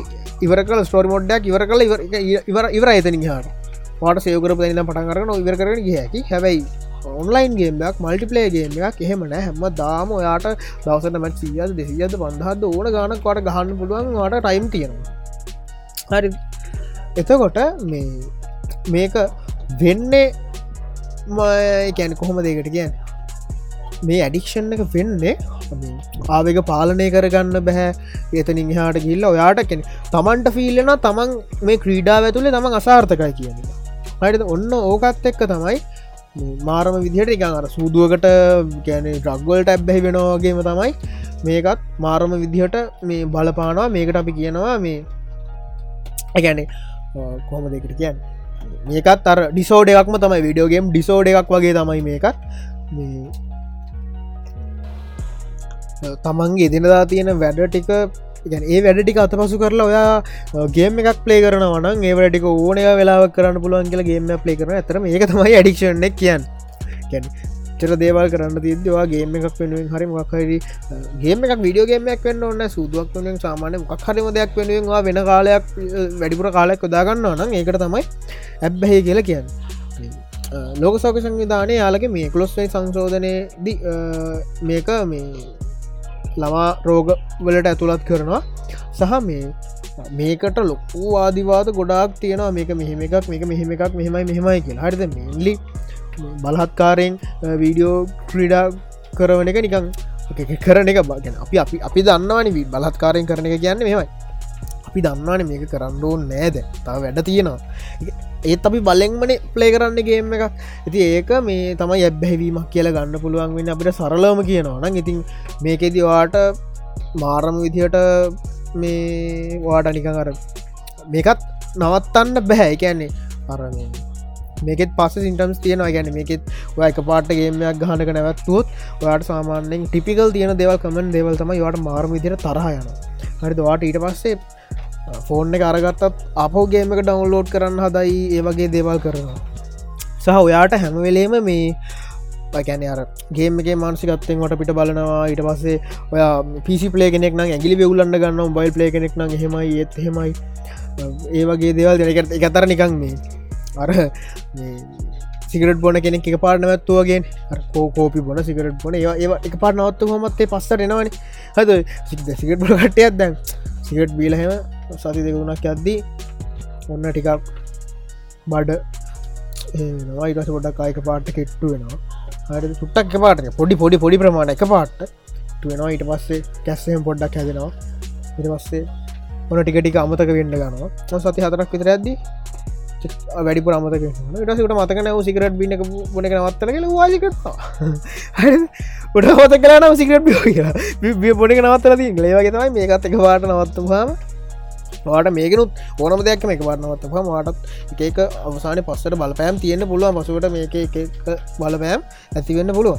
ඉවර කල ස්ටෝරි මොඩ්ඩක් ඉවර කල ඉවර ඉවර එතනි හට වාට සයකර පන පටන් කරන ඉවර කරන හැකි හැබැයි ඔන්ලයින් ගේමයක් මල්ටිපලේ ගේමයක් එහෙම නෑ. හැම දාම ඔයාට දවසට මැත් සිියද දෙසියද පන්දහද ඕන ගානක් වට ගහන්න පුළුවන් වාට ටයිම් තියෙනවා. හරි. එතකොට මේ මේක වෙන්නේ මැන කොහොම දෙකට කියන්න? මේ ඇඩික්ෂන් එක වෙන්නේ ආවක පාලනය කරගන්න බැහැ ඒතනින් හාට ගිල්ල ඔයාට කෙන තමන්ට ෆිල්ලෙන තමන් මේ ක්‍රීඩාව ඇතුළේ තමන් අසාර්ථකයි කියන්නේ හරිද? ඔන්න ඕකත් එක්ක තමයි මාරම විදිහට එකන් අර සූදුවකට ගැන ්‍රක්්ගොල්ට ඇබ්බැහි වෙනවාගේම තමයි මේකත් මාරම විදිහට මේ බලපානවා. මේකට අපි කියනවා මේ ඇගැනේ කොහොම දෙකට කියන්න? මේකත් අර ඩිසෝඩ එකක්ම තමයි විඩියෝගේම් ඩිසෝඩ එකක් වගේ තමයි මේකත්. තමන්ගේ දෙනදා තියෙන වැඩ ටික ඒ වැඩටික අත පසු කරලා ඔයා ගේම එකක් පලේ කරන වන ඒ වැඩටික ඕනය වෙලා කරන්න පුළුවන් කියලා ගේම පලේ කරන ඇතරම ඒක තමයි අඩික්ෂණ කියන් චර දේවල් කරන්න තිදවා ගේම එකක් වෙනුවෙන් හරි මක්හරි ගේම එකක් විඩියෝ ගේමයක් වෙන්න ඔන්න සූදුවක් වනෙන් සාමානය මොක් හරිම දෙයක් වෙනුවෙන්වා වෙන කාලයක් වැඩිපුර කාලයක් යොදාගන්න නම් ඒකට තමයි ඇබ්බැහි කියලා කියන්න. ලෝක සෝක සංවිධානය යාලගේ මේ කලොස්වයි සංශෝධනය මේක මේ ළමා රෝග වලට ඇතුළත් කරනවා. සහ මේ මේකට ලොකු ආදිවාද ගොඩක් තියෙනවා. මේක මෙහෙම එකක් මේක මෙහෙම එකක් මෙහෙමයි මෙහෙමයි කියලා. හරිද? මෙන්ලි බලහත්කාරයෙන් වීඩියෝ ක්‍රීඩා කරවන එක නිකං කරන එක බගෙන අපි අපි අපි දන්නවනි බලහත්කාරයෙන් කරන එක කියන්න මෙමයි අපි දන්නවාන මේක කරන්න ඕ නෑද තව වැඩ තියෙනවා. ඒත් අපි බලෙන්මන ප්ලේ කරන්න ගේම එක ඇති ඒක මේ තමයි ඇබ්බැහිවීමක් කියල ගන්න පුළුවන් වෙන්න අපිට සරලම කියනවා. නම් ඉතින් මේකෙදවාට මාරම විදිහට මේ වාට නිකං අර මේකත් නවත්තන්න බැහැ කියන්නේ අරම මේකෙත් පස සිටම්ස් තියෙනවා. ගැන මේකෙත් ඔයක පාටගේමයක් ගහනක නැවත්තුත් ඔයාට සාමාන්‍යෙන් ටිපිකල් තියෙන දෙවල් කමෙන් දෙවල් තම වට මාර්ම විදිර තරහයන හරි දවාට ඊට පස්සේ ෆෝර්න් එක අරගත්තත් අපෝගේමක ඩවන්ලෝඩ් කරන්න හදයි ඒවගේ දේවල් කරනවා. සහ ඔයාට හැමවෙලේම මේ ගැන අර ගේමගේ මාන්සිකත්තෙන් වට පිට බලනවා. ඊට පස්සේ ඔය පිසි පලේ කෙනෙක් නම් ඇගිලි වෙවුලන්න ගන්න බයිල් පලේ කෙනෙක් නම් හෙමයි ඒත් හෙමයි ඒවගේ දේවල් දෙනකට එකතර නිකං මේ අර සිගරට බොන කෙනෙක් එක පාට නැත්තුවගෙන් කෝකෝපි බොන සිගරට බොන. ඒ ඒ එක පාට නවත්තු හොමත්තේ පස්සට එනවන. හද සිද සිගට බොල කටයක් දැන්. සිගට් බීලහෙම සති දෙකුණක් ඇද්දී ඔන්න ටිකක් බඩ ඒයිටස පොඩක් අයක පාට කෙට්ටු වෙනවා. හරි සුට්ටක් පාට පොඩි පොඩි පොඩි ප්‍රමාණ එක පාට වෙනවා. ඊට පස්සේ කැස්සෙන් පොඩ්ඩක් හැදෙනවා. ඉට පස්සේ ඔන ටිකටික අමතක වෙන්න ගනවා සති හතරක් විතර ඇද්දී වැඩි පුරමතක ටසට මතක නව සිකරට බින්න බොන නවත්තල කියල වාසිකරවා උට හොත කරන සිකරට බිය කියලා. බිය පොඩි නවත්තල දී ලේවගේ තමයි මේකත් එක වාට නවත්තවාම වාට මේකනුත් ඕනම දෙයක් මේ වරනවත් වාටත් එකක අවසාන පස්සට බලපෑම් තියෙන පුළුව පසුවට මේක එක බලපෑම් ඇතිවෙන්න පුළුව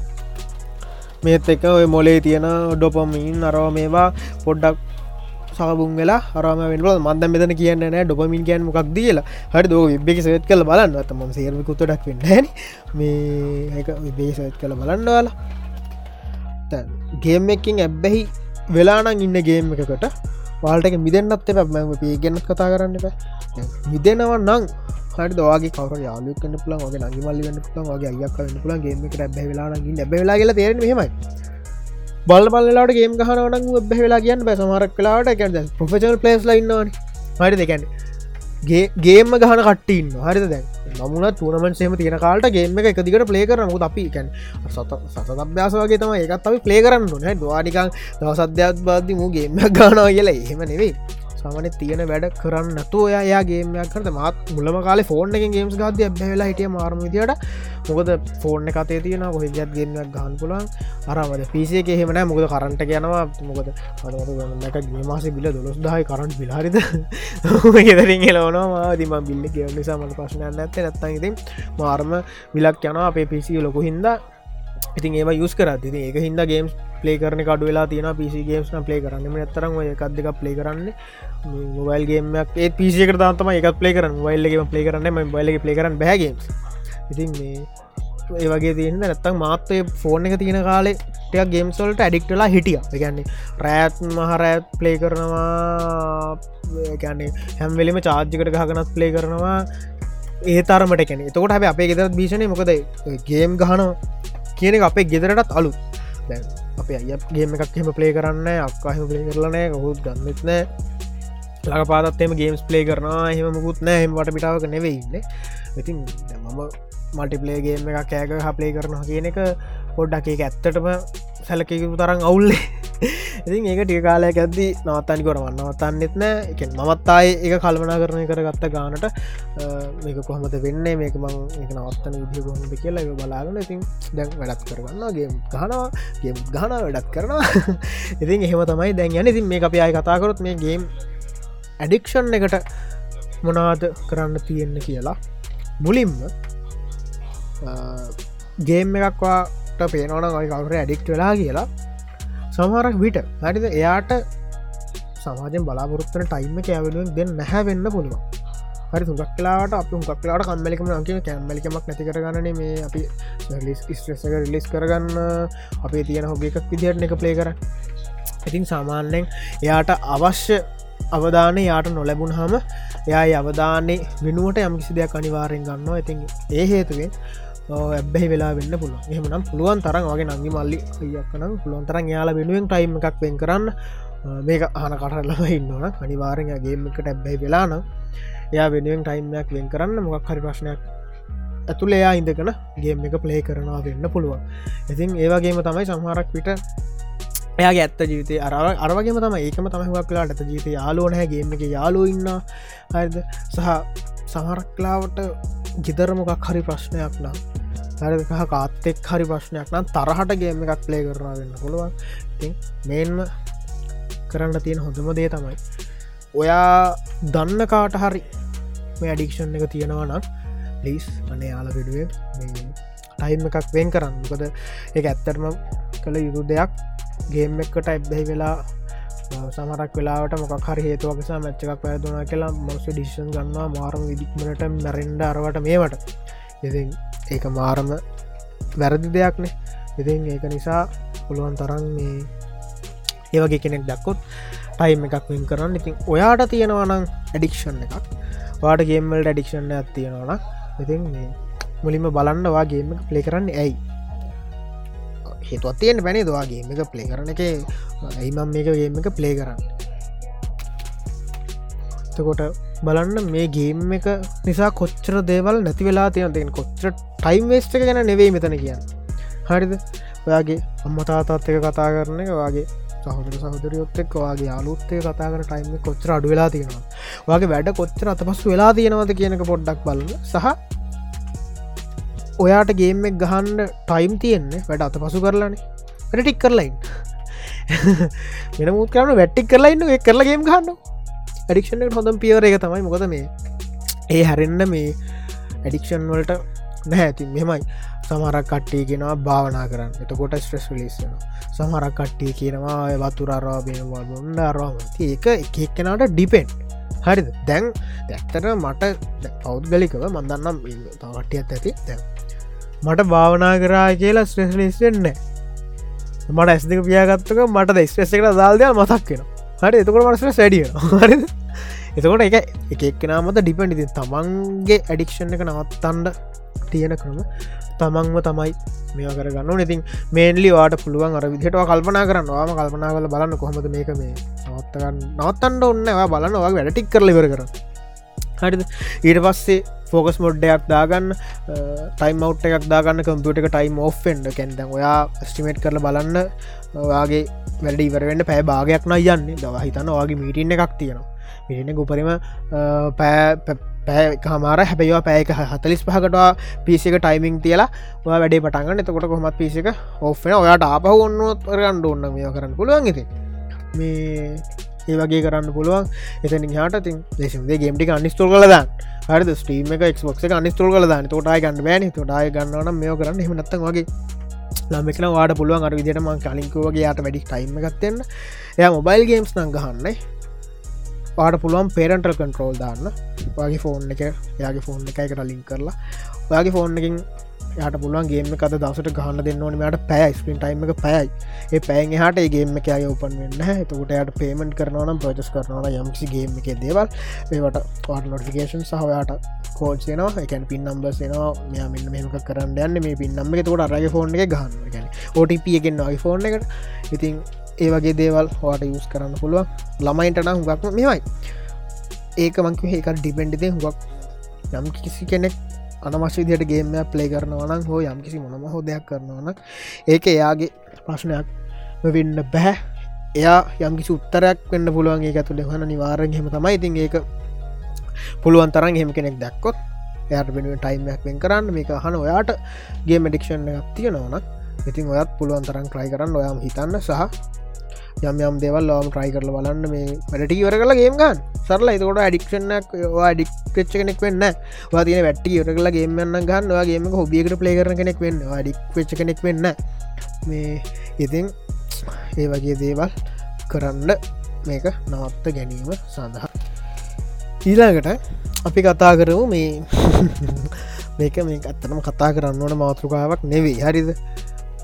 මේත් එක ඔය මොලේ තියෙන ඩොපමින් අරව මේවා පොඩ්ඩක් සහබුන් වෙලා හරම වෙන මන්ද මෙතන කියන්න නෑ ඩොපමින් කියන් මොකක් දීලා හරි දෝ විබ්බෙක සෙත් කල බලන්න. ඇතම සේර්මිකුතටක් වෙන්න මේ එක විබේ සෙත් කළ බලන්නවාලා ගේම් එකින් ඇබ්බැහි වෙලානං ඉන්න ගේම් එකකට වාල්ටක මිදන්නත් පැම පේගෙන්න්න කතා කරන්න එප. මිදෙනවා නං හට දවාගේ කවර යාලු කන්න පුලන් වගේ නගිමල්ලි වන්න පුලන් වගේ අයක් කන්න පුලන් ගේම එක බැ වෙලාගින් බැ වෙලා කියලා තේරෙන හෙමයි බල් බල්ලට ගේම් ගහනවන බැ වෙලා කියන්න බැ. සමරක් කලාට කැ පොෆෙෂල් පලස් ලයින්නවාන හරි දෙකැන්න ගේම ගහන කටන්න හරි දැන්? නමුණ තුනමන් සේම තියෙන කාලට ගේම එක දිකට පලේ කරන අපි කැන් සත සතභ්‍යාසවගේ තම ඒකත් අපි පලේ කරන්න න දවානිකං දවසධ්‍යාත් බාධි මූ ගේම ගානා කියලා. එහෙම නෙවෙයි. සමන තියෙන වැඩ කරන්න නතු ඔයා ගේමයක් කරත මත් මුලම කාල ෆෝර්න් එක ගේම්ස් ගද බැවෙලා හිටිය මාර්මතියට මොකද ෆෝර්න කතේ තියෙන කොහෙජත් ගේමයක් ගහන් පුලන් අරමද පිසේ එහෙමන මොකද කරන්ට යනවා. මොකද මාස බිල දොස් දහයි කරට බිලාරිද ගෙදරින් එලවනවා දිම බිල්ල කියව නිසා මට ප්‍රශ්නයන්න ඇත්ත නැත්ත ඉතින් මාර්ම බිලක් යන අපේ පිසිය ලොකු හින්දා. ඉතින් ඒම යුස් කරත් ඉති ඒක හින්ද ගේම්ස් පලේ කරන කඩු වෙලා තියෙන පිසි ගේම්ස් පලේ කරන්න. ඇතරම් එකක් දෙක පලේ කරන්න. මොබයිල් ගේමක් ඒ පිසික තාම එක පලේ කරන වයිල්ලගේ පලේ කරන්න. ම බයිල්ල පලේ කරන්න බැගේම් ඉතින් මේ ඒ වගේ තියන්න නැත්තක් මාත්තය ෆෝන් එක තියෙන කාලේ ටයක් ගේම්සල්ට ඇඩික්ටලා හිටිය. එකන්නේ රෑත් මහරෑත් පලේ කරනවා. ගැන්නේ හැම්වෙලිම චාර්ජිකට ගහගනත් පලේ කරනවා. ඒ තරමට කැනෙ තකොට හැබ අපේ ගෙදර භීෂණය මොකද? ගේම් ගහන කියන අපේ ගෙදරටත් අලු අපේ අයගේම එකක් හෙම පලේ කරන්න අක්කාහෙම පලේ කරලනෑ ඔහුත් ගන්නෙත් නෑ ලක පාතත්ම ගේම්ස් පලේ කරනවා. එහෙම මුකුත් නෑ හෙම වට පිටාවක නෙවෙයින්න ඉතින් මම මල්ටිපලේගේම එකක් කෑක හපලේ කරනවා කියන එක පොඩ්ඩක් එක ඇත්තටම සැලකකු තරම් අවුල්ලේ. ඉතින් ඒක ටිය කාලයක් ඇද්දි නවත්තනි කොරවන්න නවත්තන්නෙත් නෑ එක මමත්තායි එක කල්මනා කරණය කරගත්ත ගානට මේක කොහමද වෙන්න? මේක මං එක නවත්තන විදිිය කොහොමද කියලා එක බලාගන ඉතින් දැන් වැඩත් කරගන්නගේ ගහනවා. ගේ ගහන වැඩත් කරනවා. ඉතින් එහෙම තමයි දැන් යන ඉතින් මේ අප අයි කතාකරොත් මේ ගේම් ඇඩික්ෂන් එකට මොනාද කරන්න තියෙන්න කියලා. මුලින්ම ගේම් එකක්වාට පේනවන ඔයි කවුර ඇඩික්ට වෙලා කියලා. සමහරක් විට හරිද? එයාට සමාජෙන් බලාපොරත්වන ටයිම කෑවලුවෙන් දෙන්න නැහැ වෙන්න පුළුව හරි තුගක් කලාට අප ගක්ලාට කම්මලිකම අන්කිව කැම්මලිකමක් නැති කරගන්න මේ අපි ලිස් ස්ට්‍රෙසක රිලිස් කරගන්න අපේ තියෙන හොබ එකක් විදිහට එක පලේ කර ඉතින් සාමාන්‍යෙන් එයාට අවශ්‍ය අවධානය යාට නොලැබුණ හම එයා අවධානය වෙනුවට යම්කිසි දෙයක් අනිවාරෙන් ගන්නවා. ඉතින් ඒ හේතුවෙන් ඇබැහි වෙලා වෙන්න පුළුව එහමනම් පුළුවන් තරන් වගේ නංගි මල්ලි යක්කනම් පුළුවන් තරන් යාල වෙනුවෙන් ටයිම් එකක් වෙන් කරන්න මේක ආන කටරලම ඉන්නවන අනිවාරෙන්ගේම එකට ඇබැයි වෙලාන එයා වෙනුවෙන් ටයිම්යක් වෙන් කරන්න මොකක් හරි ප්‍රශ්නයක් ඇතුළ එයා ඉඳකන ගේම් එක ප්ලේ කරනවා වෙන්න පුළුවන්. ඉතින් ඒවාගේම තමයි සමහරක් විට එයාගේ ඇත්ත ජීවිතය අරව අරවගේම තම ඒකම තමයිවක් කලාට ඇත ජීවිත යාලෝනෑ ගේම එක යාලෝ ඉන්න. හරිද? සහ සමරක්ලාවට ගෙදරමොකක් හරි ප්‍රශ්නයක් නම් හරිකහ කාත්තෙක් හරි ප්‍රශ්නයක් නම් තරහට ගේම එකක් ප්ලේ කරනා වෙන්න පුළුවන්. ති මේන්ම කරන්න තියෙන හොඳම දේ තමයි ඔයා දන්න කාට හරි මේ අඩික්ෂන් එක තියෙනවා නම් ලිස් අනේ යාල විඩුවේ ටයිම් එකක් වෙන් කරන්න. කොද එක ඇත්තරම කළ යුතු දෙයක්. ගේම් එක්කට ඇබ්බැහි වෙලා සමරක් වෙලාට මොක් හරි හේතුවක්සා මච්චක් පැදුනා කියලා මොස්ස ඩිෂන් ගන්නවා මාරම විදික්මට මැරෙන්ඩ අරවට මේවට. ඉති ඒක මාරම වැරදි දෙයක්නේ. ඉතින් ඒක නිසා පුළුවන් තරන් මේ ඒවගේ කෙනෙක් දක්කොත් ටයිම් එකක් වෙන් කරන්න. ඉතින් ඔයාට තියෙනවනම් ඇඩික්ෂන් එකක්. වාට ගේම්වල්ට ඇඩික්ෂන් ඇත් තියෙනවන ඉතින් මේ මුලින්ම බලන්න වාගේම ප්ලේ කරන්න ඇයි? හේතුවත් තියෙන පැනේ දවාගේම එක ප්ලේ කරන එක. ඇයිමම් මේක ගේම එක ප්ලේ කරන්න. තකොට බලන්න මේ ගේම් එක නිසා කොච්චර දේවල් නැති වෙලා තියෙන දෙෙන කොච්චර ටයිම් වේස්ට එක ගැන නෙවෙයි මෙතන කියන්න. හරිද? ඔයාගේ අම්මතාතත් එක කතා කරන එක වගේ සහදර සහදරයොත් එක් වගේ අලුත්තේ කතා කර ටයිම කොච්චර අඩු වෙලා තියෙනවා වගේ වැඩ කොච්චර අත පස්සු වෙලා තියෙනවද කියනක පොඩ්ඩක් බලන්න. සහ ඔයාට ගේමෙක් ගහන්ඩ ටයිම් තියෙන්නේ වැඩ අත පසු කරලානේ ටික් කරලයින් මෙන මුත් කරන වැට්ටික් කරලයින්න කරලගේම් ගන්න ඇඩික්ෂණ හොඳම් පියවර එක තමයි. මොකද මේ ඒ හැරෙන්න්න මේ ඇඩික්ෂන් වලට නැහැති මෙමයි සමරක් කට්ටිය කෙනවා භාවනා කරන්න. එතකොට ස්ට්‍රෙස් ලිස්සන සමරක් කට්ටිය කියනවා වතුරාරාබෙනවා බොන්න අරවාම ඒක එකක් කෙනට ඩිපෙන්් හරිද? දැන් දැක්තර මට පෞද්ගලිකව මන්දන්නම් තවට්ටියත් ඇති. දැන් මට භාවනා කරා කියලා ස්ට්‍රෙස් ලිස්සෙන්න මට ඇස් දෙක පියාගත්තක මට ස්ට්‍රෙස් එකට දාල්දය මතක් වෙන හරි එතකොට මටස සැඩිය හරි එතකොට එක එකක්නමත ඩිපෙන්ඩ ඉති තමන්ගේ ඇඩික්ෂන් එක නවත්තන්ඩ තියෙන ක්‍රම තමන්ව තමයි මේ කරගන්න ඉතින් මේන්ලි වාට පුළුවන් අර විදිහට කල්පනා කරන්න. වාම කල්පනා කල බලන්න කොහොමද මේක මේ නවත්තගන්න නවත්තන්ට ඔන්නවා බලන්න වගේ වැඩටික් කරලිවර කර හරිද? ඊට පස්සේ ෆෝකස් මොඩ්ඩයක් දාගන්න ටයිම් අවට් එකක් දාගන්න කම්පියට එක ටයිම් ඔෆ්ෙන්ඩ කැන්ද ඔයා ස්ටිමේට් කරල බලන්න ඔයාගේ වැඩ ඉවරවෙන්න පෑ භාගයක් නයි යන්නේ. දවා හිතන්න වගේ මීටින්න එකක් තියෙනවා. මිටින උපරිම පෑ පෑ හමාර හැබැවා පෑක හතලිස් පහකටවා පිසික ටයිමිං තියලා වැඩේ පටන්ගන්න එතකොට කොමත් පිසික ඔෆෙන ඔයාට ආපහ ඔන්නුවත් රගන්න ඔන්න මේ කරන්න පුළුවන් ඇති මේ ඒ වගේ කරන්න පුළුවන්. එතනි හට තින් ලෙසිදේ ගේමටි අනිස්තෝල් කලදන්න හරි ස්ටීම එක එක්ක් එක අනිස්තෝල් කලදන්න තොටයි ගන්න බෑන. තොටයි ගන්නවන මේ කරන්න. හමනත්ත වගේ ළමෙකන වාට පුළුවන් අර විදිටම කලින්කෝගේ යාට වැඩි ටයිම ගත්තෙන්න එය මොබයිල් ගේම්ස් නංගහන්නේ පාට පුළුවන් පේරන්ටල් කන්ට්‍රෝල් දාන්න. වගේ ෆෝන් එක යාගේ ෆෝන් එකයිකට ලින් කරලා. ඔයාගේ ෆෝන් එකින් යට පුළුවන් ගේම කත දසට ගහන්න දෙන්න ඕනමට පැයි ස්පින් ටයිම එක පැයි ඒ පැන් හට ගේම එක අය උපන් වෙන්න එතකට යට පේමෙන්ට් කරනවනම් පචස් කරනවන යම්සි ගේම එක දේවල්. ඒවට පාට නොටිකේෂන් සහයාට කෝච්යනවා එකැන් පින් නම්බර්සනවා මෙයා මෙන්න මෙමක කරන්න යන්න. මේ පින් නම්ම එක. තකට අරගේ ෆෝන් එක ගන්න ගැන OTP එකෙන් නයි ෆෝන් එකට. ඉතින් ඒ වගේ දේවල් හවාට යස් කරන්න පුළුව ළමයින්ටන හුගක්ම මෙමයි ඒක මංක ඒකට ඩිපෙන්ඩිදේ හුවක් යම් කිසි කෙනෙක් අනමශ දියට ගේම ප්ලේ කරනවනම් හෝ යම් කිසි මොනම හෝ දෙයක් කරනවන ඒක එයාගේ ප්‍රශ්නයක් වෙන්න බැහැ එයා යම්කිසි උත්තරයක් වෙන්න පුළුවන් ඒ ඇතුළ හන නිවාරෙන් හෙම තමයි. ඉතින් ඒක පුළුවන් තරන් හෙම කෙනෙක් දැක්කොත් එයට වෙනුව ටයිම්යක් වෙන් කරන්න මේක හන ඔයාට ගේ මඩික්ෂන් එකක් තියෙනවන ඉතින් ඔයත් පුළුවන් තරන් ක්‍රයි කරන්න. ඔයාම හිතන්න සහ යම් යම් දෙවල් ලෝම් ට්‍රයි කරල බලන්න මේ වැඩට ඉවර කලා ගේම් ගන්න. සරල එතකොට අඩික්ෂණක් ඩික්ච්ච කෙනෙක් වෙන්න. වාතින වැට්ටි ඉවර කලා ගේමන්න ගන්න. වාගේම හොබියකට පලේ කරන කෙනෙක් වෙන්න. ඩික් වෙච්ච කෙනෙක් වෙන්න. මේ ඉතින් ඒ වගේ දේවල් කරන්න මේක නවත්ත ගැනීම සඳහා. ඊලාකට අපි කතා කරමු මේ මේක මේ අත්තනම කතා කරන්න ඕන මාතෘකාවක් නෙවෙයි. හරිද?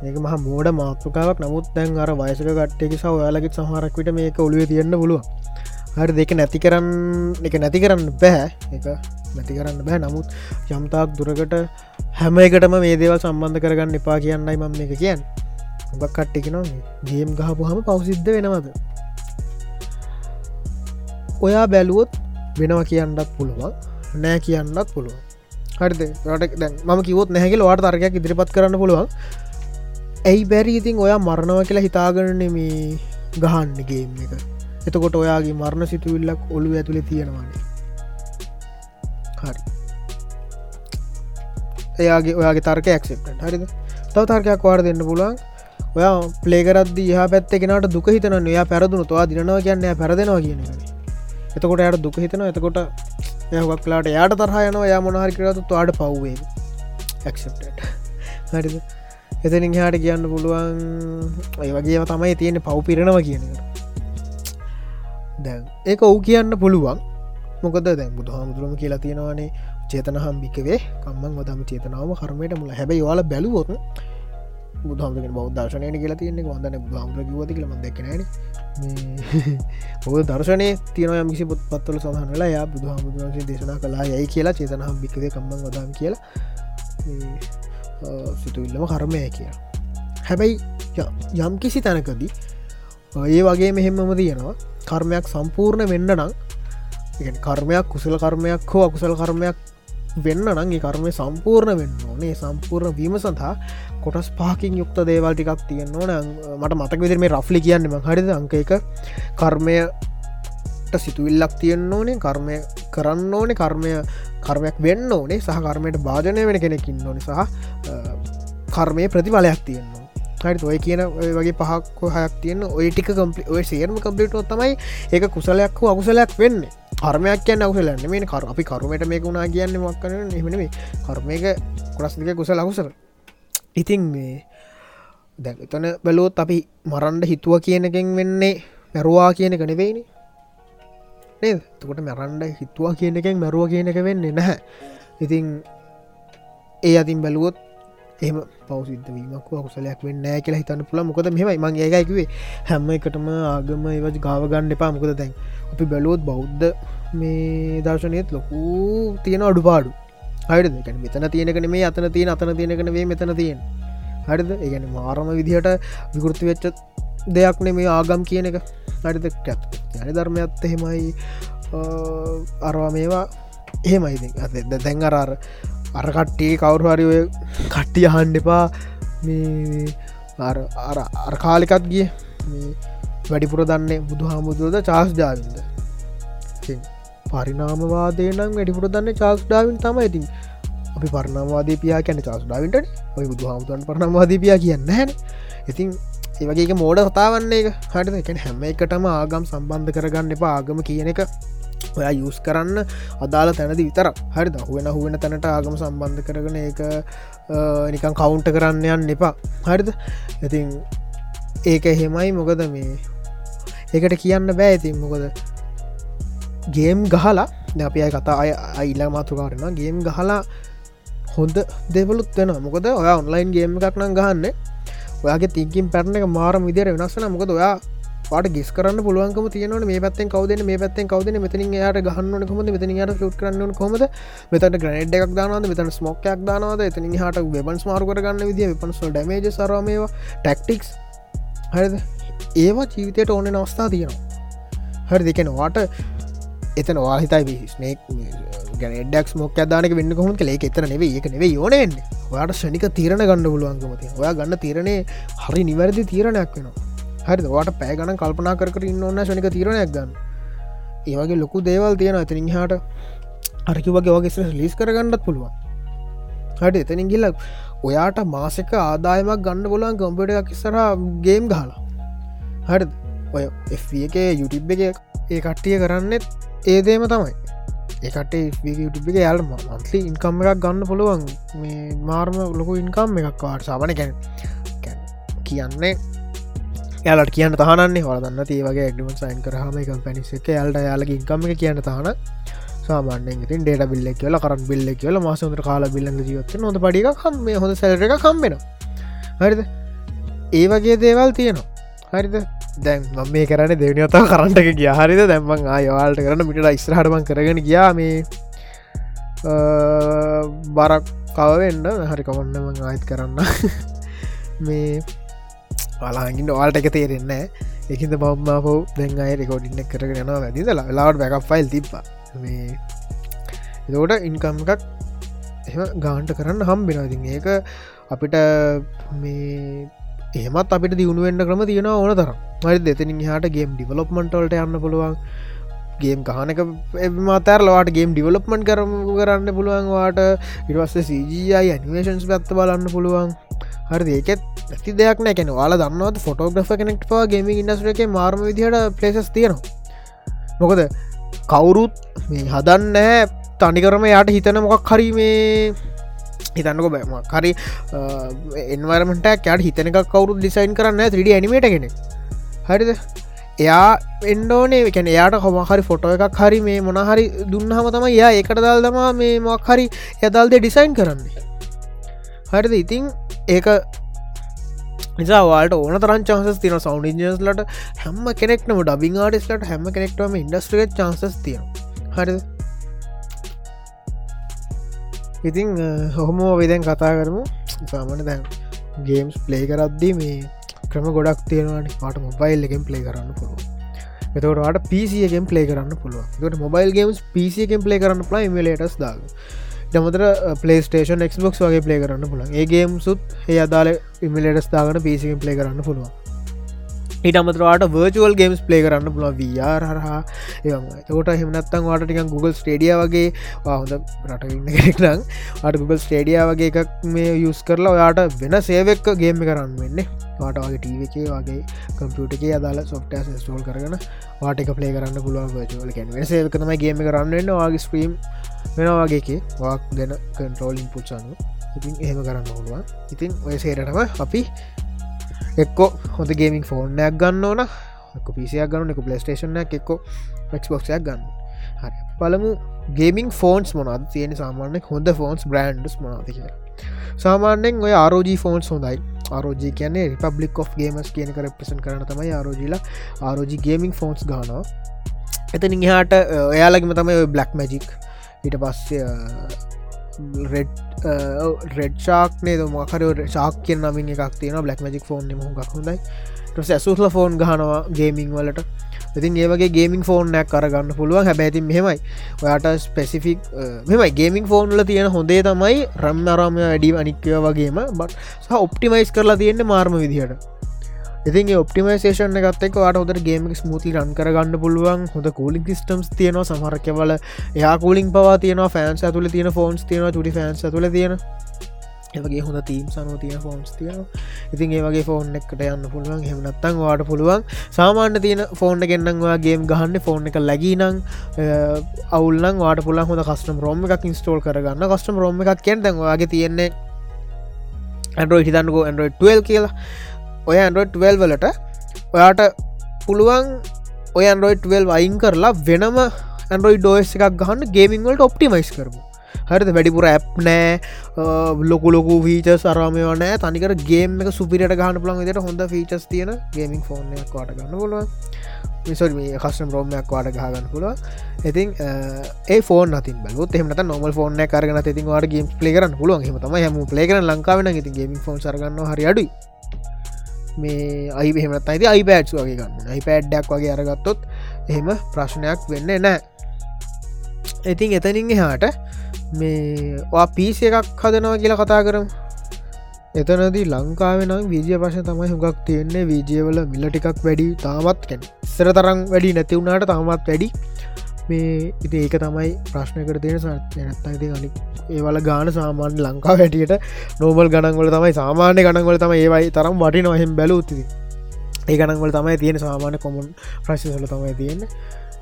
ඒක මහ මෝඩ මාතෘකාවක්. නමුත් දැන් අර වයසක කට්ටෙකි සහ ඔයාලගෙත් සහරක්විට මේක ඔළුව තියන්න පුළුව හරි දෙක නැති කරන්න එක නැති කරන්න බැහැ එක නැති කරන්න බෑ. නමුත් යම්තාක් දුරකට හැම එකටම මේ දේවල් සම්බන්ධ කරගන්න එපා කියන්නයි මම එක කියන්න. උගක් කට්ටිකි නො ගේම් ගහපු හම පවසිද්ධ වෙනවද? ඔයා බැලුවොත් වෙනව කියන්නත් පුළුවන් නෑ කියන්නත් පුළුවන්. හරිද? රට දැන් මම කිවොත් නැහැකිල වාට තර්කයක් ඉදිරිපත් කරන්න පුළුවන්. ඇයි බැරි ඉතින් ඔයා මරණව කියලා හිතාගරන මේ ගහන්න ගේම් එක? එතකොට ඔයාගේ මරණ සිතුවිල්ලක් ඔළු ඇතුළේ තියෙනවානේ හරි. එයාගේ ඔයාගේ තර්ක ක්සෙප්ට හරිද? තව තර්කයක් වාර දෙන්න පුළුවන්. ඔයා පලේකරද හ පැත්ත කෙනට දුක හිතන එයා පැරදුණු තුවා දිනවා කියන්න පැරදෙනවා කියන එතකොට යට දුක හිතන එතකොට යහක් කලාට යාට තරහයනවා යා මොනහරි කරතු අඩ පව්වේ ක්සෙප්ට හරිද? එතනින් හාට කියන්න පුළුවන් ඒ වගේ තමයි තියෙන පව් පිරෙනවා කියන දැන් ඒක ඔවු කියන්න පුළුවන්. මොකද දැන් බුදු හාමුදුරුවම කියලා තියෙනවානේ චේතන හම්බිකවේ කම්මන් වදම චේතනාව කරමයට මුල. හැබැයි වාල බැලුවොත් බුදුහමක බෞද්ධර්ශනයට කියලා තියන්නේ. වදන බුදුහමර කිවති කියලම දෙක්නන ඔය දර්ශනය තියනය මිසි පුත් පත්වල සහනලා යා බුදුහාමුදුරන්සේ දේශනා කලා යයි කියලා චේතන හම්බිකවේ කම්මන් වදම් කියලා. සිතුවිල්ලම කර්මය කිය හැබැයි යම් කිසි තැනකදී ඒ වගේ මෙහෙමම තියෙනවා. කර්මයක් සම්පූර්ණ වෙන්න නම් කර්මයක් කුසල කර්මයක් හෝ අකුසල කර්මයක් වෙන්න නගේ කර්මය සම්පූර්ණ වෙන්න ඕනේ. සම්පූර්ණ වීම සඳහා කොටස් පාකින් යුක්ත දේවල් ටිකක් තියෙන්න ඕන. මට මතක විදිර මේ රෆ්ලි කියන්නම හරිද? අංක එක. කර්මයට සිතුවිල්ලක් තියෙන්න්න ඕනේ කර්මය කරන්න ඕනේ කර්මය කර්මයක් වෙන්න ඕනේ සහ කර්මයට භාජනය වෙන කෙනෙකින් ඕනි සහ කර්මය ප්‍රතිඵලයක් තියෙන්න්න හරි ඔය කියන වගේ පහක් හයක් තියන්න ඔය ටික කම්පි ඔය සේරම කම්පිටෝ තමයි ඒක කුසලයක් හෝ අකුසලයක් වෙන්නේ. කර්මයක් කියන්න අවසලන්න මේ කර අපි කරුමට මේක වුණා කියන්න මක්කන එමනේ කර්මයක කොරස්දික කුසල අකුසල. ඉතින් මේ දැ එතන බැලෝත් අපි මරන්ඩ හිතුව කියනකෙන් වෙන්නේ මැරවා කියන එක නෙවෙයිනි. නේද? තකොට මැරන්ඩ හිතුවා කියන එකෙන් මැරුව කියන එක වෙන්නේ නැහැ. ඉතින් ඒ අතින් බැලුවොත් එම පවසිද්ධ වීමක් කුසලයක් වෙන්න නෑ කියලා හිතන්න පුළ මොකද මෙමයි මං ඒකයිකිවේ හැම එකටම ආගම ඒවජ ගාව ගන්න එපා. මොකද දැන් අපි බැලෝත් බෞද්ධ මේ දර්ශනයත් ලොකු තියෙන අඩු පාඩු හරිද එකන මෙතන තියෙනකන මේ අතන තියෙන අතන තියෙනකන වේ මෙතන තියෙන. හරිද? ඒගැන මාරම විදිහට විකෘති වෙච්ච දෙයක් නෙ මේ ආගම් කියන එක. හරිද කැත් යන ධර්මයක්ත් එහෙමයි. අරවා මේවා එහෙමයිති අද දැන් අරාර අරකට්ටේ කවරු හරි ඔය කට්ටිය අහන්න එපා. අර අර කාලිකත් ගිය. වැඩිපුර දන්නේ බුදු හාමුදුරද චාස් ජාවින්ද පරිනාමවාදය නම් වැඩිපුර දන්න චාස් ඩාවින් තම ඉතින් අපි පරණවාදී පියා කැන චාස් ඩාවින්ට ඔය බුදු හාමුදුරන් පරණවාදී පියා කියන්න හැන ඉතින් ඒවගේ මෝඩ කතාවන්නේ එක හට එකැන හැම එකටම ආගම් සම්බන්ධ කරගන්න එපා ආගම කියන එක. ඔයා යස් කරන්න අදාළ තැනද විතර හරි දහුවෙන හුවෙන තැනට ආගම සම්බන්ධ කරගෙන ඒක නිකන් කවුන්ට කරන්න යන්න එපා. හරිද? ඉතින් ඒක එහෙමයි. මොකද මේ ඒකට කියන්න බෑ. ඉතින් මොකද? ගේම් ගහලා අපි අය කතා අය අයිල්ල මාතුකාරෙන ගේම් ගහලා හොඳ දෙවලුත් වෙන මොකද ඔයා ඔන්ලයින් ගේම එකක්නම් ගහන්න. ඔයාගේ තිකින් පැරණ එක මාරම විදිර වෙනස්සන මොකද ඔයා පාට ගෙස් කරන්න පුළුවන්කම තියනවන. මේ පැත්තෙන් කවදන මේ පැත්තෙන් කවදන මෙතනින් යාට ගහන්න කොමද මෙතන යාට ට් කරන්න කොමද මෙතට ග්‍රනඩ් එකක් දානවද? මෙතන ස්මොක්කයක් දානවද? එතන හට වෙබන්ස් මාරු කරගන්න විදිිය පන්සල් ඩමේජ සරමේවා ටක්ටික්ස් හරිද? ඒවා ජීවිතයට ඕන අවස්ථා තියෙනවා. හරි දෙකෙන වාට එතන වාහිතයි ස්නේක් ගැනඩක් මොක් දානක වෙන්න කොම කලේ එතන නෙවේ ඒක නෙවේ යෝනෙන් ඔයාට ෂනික තීරණ ගන්න පුළුවන්ගමති ඔයා ගන්න තීරණය හරි නිවැරදි තීරණයක් වෙනවා. හරි වාට පෑගන කල්පනා කර ඉන්න ඔන්න ශනික තීරණයක් ගන්න. ඒවගේ ලොකු දේවල් තියෙන ඇතිනින් හාට අරකි වගේ වගේ ලිස් කරගන්නත් පුළුවන්. හට එතනින් ගිල්ල ඔයාට මාසක ආදායමක් ගන්න බොලන් කම්පට එකක් ඉස්සර ගේම් ගහලා. හරි ඔය එක යුටිබ් එක ඒ කට්ටිය කරන්නෙත් ඒදේම තමයි. ඒකට යුටිබ් එක යාල් මන්ලි ඉන්කම් එකක් ගන්න පුළුවන්. මේ මාර්ම ලොකු ඉන්කම් එකක් වාට සාමන කැන කියන්නේ යාලට කියන්න තහනන්නේ. හොදන්න ඒවගේ ක්ඩිම සයින් කරහම එක පැනිස එක යාල්ට යාලගේ ඉකම එක කියන්න තහන. සාමාන්‍යෙන් ඉතින් ඩේට බිල්ල කියල කරන් බිල්ල කියල මාසුන්ට කාල බිල්ල ජීවත නොද පඩික කම් මේ හොඳ සැල්ර එක කම්බෙන හරිද? ඒ වගේ දේවල් තියෙනවා. හරිද? දැන් මම මේ කරන දෙවනිතා කරන්ට එක ගිය. හරිද? දැම්මන් ආයවාල්ට කරන මිට ඉස්රහටමන් කරගෙන ගියා මේ බරක් කවවෙන්න හරි කවන්නම ආයත් කරන්න. මේ පලාගින් වාල්ට එක තේරෙන්න එකද බම්මා හෝ දැන් අය රෙකෝඩින්න කරගෙනවා වැදිද ලාට බැකක් ෆයිල් තිබ්බ. මේ එතෝට ඉන්කම් එකක් එම ගාන්ට කරන්න හම්බෙනති ඒක අපිට මේ එහමත් අපිට දියුණුවෙන්න්න ක්‍රම තියෙන ඕන තරම්. මරි දෙතනින් හට ගේම් ඩිවලොප්මන්ටල්ට යන්න පුළුවන්. ගේම් කහනක මතරලවාට ගේම් ඩිවලොප්මන්් කරම කරන්න පුළුවන් වාට ඉටවස්ස සජයි ඇනිවේශන්ස් පැත්ත බලන්න පුළුවන්. හරි ඒකෙත් ඇති දෙයක් නෑ. කැන වාල දන්නවත් ෆොටෝග්‍රෆ කෙනෙක්ට පා ගේම ඉන්නස්ර එක මාර්ම විදිහට පලේසස් තියෙනවා. මොකද කවුරුත් මේ හදන්නෑ තනිකරම යාට හිතන මොකක් හරි මේ හිතන්නක බෑම කරි එන්වරමට යට හිතනක කවරු ඩිසයින් කරන්න ත්‍රඩ ඇනිමේට කෙනෙ හරිද? එයා එන්ඩෝනේ එකැන එයාට හොමහරි ෆොටෝ එකක් හරි මේ මොනහරි දුන්නහම තම යා එකට දල් දමා මේ මොක් හරි යදල්ද ඩිසයින් කරන්නේ. හරිද? ඉතිං ඒක නිසා වාට ඕන තරන් චන්සස් තින සෞන්් ඉජස්ලට හැම කෙනෙක්නම ඩබිං ආඩිස්ලට හැම කෙනෙක්ටම ඉන්ඩස්ට්‍රේට් චන්සස් තියෙන හරි ඉතින් හොමෝ වෙදැන් කතා කරමු. සාමන දැන් ගේම්ස් ප්ලේ කරද්දී මේ ක්‍රම ගොඩක් තියෙනවාට පාට මොබයිල් එකෙන් ප්ලේ කරන්න පුළුව එතවට පිසියගෙන් ප්ලේ කරන්න පුළුව ට මොබයිල් ගේම්ස් පිසියගෙන් ප්ලේ කරන්න පලා ඉමලටස් දාග ටමතර පලේස්ටේෂන් එක්බොක්ස් වගේ ප්ලේ කරන්න පුළන් ඒ ගේම් සුත් ඒ අදාල ඉමලටස් දාගන පිසිගෙන් ප්ලේ කරන්න පුළුවන්. ඊට අමතරවාට වර්චුවල් ගේම්ස් ප්ලේ කරන්න පුළ වR හරහා. ඒම තකොට හෙමනත්තන් වාට ටිකන් Google ස්ටේඩිය වගේ හොඳ රටඉන්න කෙනෙක්නම් අට Google ස්ටේඩිය වගේ එකක් මේ යුස් කරලා ඔයාට වෙන සේවෙක් ගේම කරන්න වෙන්නේ. වාට වගේ ටීව එකේ වගේ කම්පියට එක අදාල සොෆ්ට ස්ටෝල් කරන වාට එක පලේ කරන්න පුළුවන් වර්චුවල කැන වෙන සේවකතම ගේම කරන්න වගේ ස්ප්‍රීම් වෙන වගේකේ වාක් දෙන කන්ට්‍රෝලින් පුච්චානු ඉතින් එහෙම කරන්න පුළුවන්. ඉතින් ඔය සේරටම අපි එක්කෝ හොඳ ගේමින් ෆෝර්නයක් ගන්න ඕන පිසියක් ගන්න එක පලස්ටේෂන එක්කෝ ක්බොක්ෂයක් ගන්න. හරි පළමු ගේමින් ෆෝන්ස් මොනද තියෙන සාමාන්‍ය හොඳ ෆෝන්ස් බ්‍රන්ඩ්ස් මොනාද කිය සාමාන්‍යෙන් ඔය ආරෝජී ෆෝන්ස් හොඳයි. ආරෝජී කියන්නේ රිපබ්ලික් of ගේමස් කියන කර ප්‍රසන් කරන තමයි ආරෝජීලා ආරෝජි ගේමින් ෆෝන්ස් ගානවා එතනින් හාට එයාලගම තමයි බ්ලක් මැජික් ඊට පස්සේ රෙඩ් රෙඩ් ශාක්නේ මකර ශාක් කිය නමින් එකක් තියෙන බ්ලක් මජික් ෆෝන් හොක් හොඳයි. ටස ඇසුස්ල ෆෝන් ගහනවා ගේමිං වලට. ඉතින් ඒවගේ ගේමින් ෆෝර්නයක් කරගන්න පුළුවන්. හැබැති මෙහෙමයි. ඔයාට ස්පෙසිෆික් මෙමයි ගේමින් ෆෝන්ල තියෙන හොඳේ තමයි රම් අරාමය වැඩි අනික්කය වගේම. බට සහ ඔප්ටිමයිස් කරලා තියෙන්නේ මාර්ම විදිහට. ඉතින් ඔප්ටිමේෂන් එකත්තෙක් වාට හොද ගේම ස්මූති රන් කරගන්න පුළුවන්. හොඳ කූලින් සිිස්ටම්ස් තියනවා. සමහරකවල එයා කූලින් පවා තියන ෆෑන්ස් ඇතුල තියෙන ෆෝන්ස් තියෙන චුටි ෆෑන්ස් ඇතුල තියෙන. ඒගේ හොඳ තීම් සනුව තියෙන ෆෝන්ස් තියෙන ඉතින් ඒගේ ෆෝන් එකට යන්න පුළුවන්. හෙමනත්තන් වාට පුළුවන් සාමාන්‍ය තියෙන ෆෝන් ගෙන්න්නවා ගේම් ගහන්න ෆෝන් එක ලැගීනං අවුල්ලන් වාට පුලන් හොඳ කස්ටම් රෝම එකක් ඉන්ස්ටෝල් කරගන්න. කස්ටම් රෝම එකක් කියෙන් දැන්වාගේ තියෙන්නේ ඇන්ඩරෝ හිතන්නකෝ ඇන්ඩරෝ 12 කියලා. ඔය ඇන්ඩරෝයිඩ් වල් වලට ඔයාට පුළුවන් ඔය ඇන්ඩරෝයිඩ් වල් වයින් කරලා වෙනම ඇන්ඩරෝයි ඩෝස් එකක් ගහන්න ගේමින්වලට ඔප්ටිමයිස් කරමු. හරිත වැඩිපුර ඇප් නෑ. ලොකු ලොකු ෆීච සරමයන තනිකර ගේම එක සුපිට ගහන පුළන් විදිට හොඳ ෆීචස් තියෙන ගේමින් ෆෝර්නයක් වාට ගන්න පුළුව මිසල් මේ කස්ටම් රෝමයක් වාට ගහගන්න පුළුව ඉතින් ඒ ෆෝන් ති බල එහමට නොමල් ෆෝන කරගන ති වාට ගේම් පලේ කරන්න පුළුවන්. හම හම පලේකර ලංකාවන ඉති ගේමින් ෆෝන් සරගන්න හරි අඩුයි. මේ අයි එහෙමත් අයිති අයිපෑඩ්ස් වගේ ගන්න. අයිපෑඩ්ඩක් වගේ අරගත්තොත් එහෙම ප්‍රශ්නයක් වෙන්න නෑ ඉතින් එතනින් එහාට මේ පිස එකක් හදනවා කියලා කතා කරම්. එතනදී ලංකාවෙනම් විජය පශ තමයි හුඟක් තියෙන්නේ. විජයවල මිල්ල ටිකක් වැඩි තාමත් කැන සර තරම් වැඩි නැතිවුණට තාමත් වැඩි. මේ ඉති ඒක තමයි ප්‍රශ්නකට තියෙන සනත්තති අනි ඒවල ගාන සාමාන්‍ය ලංකා වැටියට නෝබල් ගණන්වල තමයි සාමාන්‍ය ගණන්වල තම ඒවයි තරම් වටි නොහෙම බැලූතිති ඒ ගණන්වල තමයි තියෙන සාමාන්‍ය කොමුන් ප්‍රශ්සල තමයි තියෙන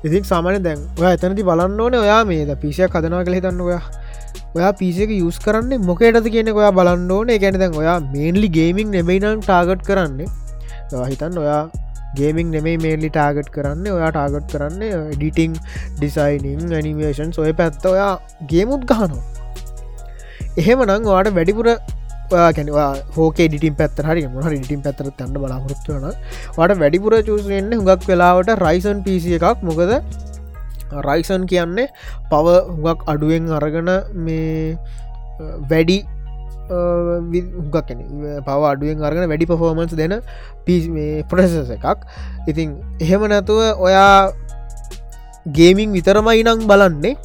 ඉතින් සාමානය දැන් ඔය එතනති බලන්න ඕන ඔයා මේද පිසියක් කදනා කළ හිතන්න ඔයා. ඔයා පිසක යස් කරන්න මොකේටද කියෙනෙ ඔයා බලන්න ඕන. ගැන දැන් ඔයා මේන්ලි ගේමින් නෙබයිනම් ටාගට් කරන්නේ. හිතන්න ඔයා ගේමින් නෙමයි මේලි ටාගට් කරන්න. ඔයා ටාගට් කරන්න ඩිටිං ඩිසයිනිං ඇනිමේෂන් සොය පැත්ත ඔයා ගේමුත් ගහනවා. එහෙම නං වාට වැඩිපුර කැනවා හෝක ඩිටින් පැත්තර හරි මොහ ඩිටින් පැතර තන්න බලාපොරත්තුවන වට වැඩිපුර චූසෙන්න්න හුඟක් වෙලාවට රයිසන් පිසි එකක්. මොකද රයිසන් කියන්නේ පව හුඟක් අඩුවෙන් අරගන මේ වැඩි හුගක්න පව අඩුවෙන් අරගෙන වැඩි පෆෝමන්ස් දෙන පිස් මේ ප්‍රසස එකක්. ඉතින් එහෙම නැතුව ඔයා ගේමින් විතරමයි නං බලන්නේ.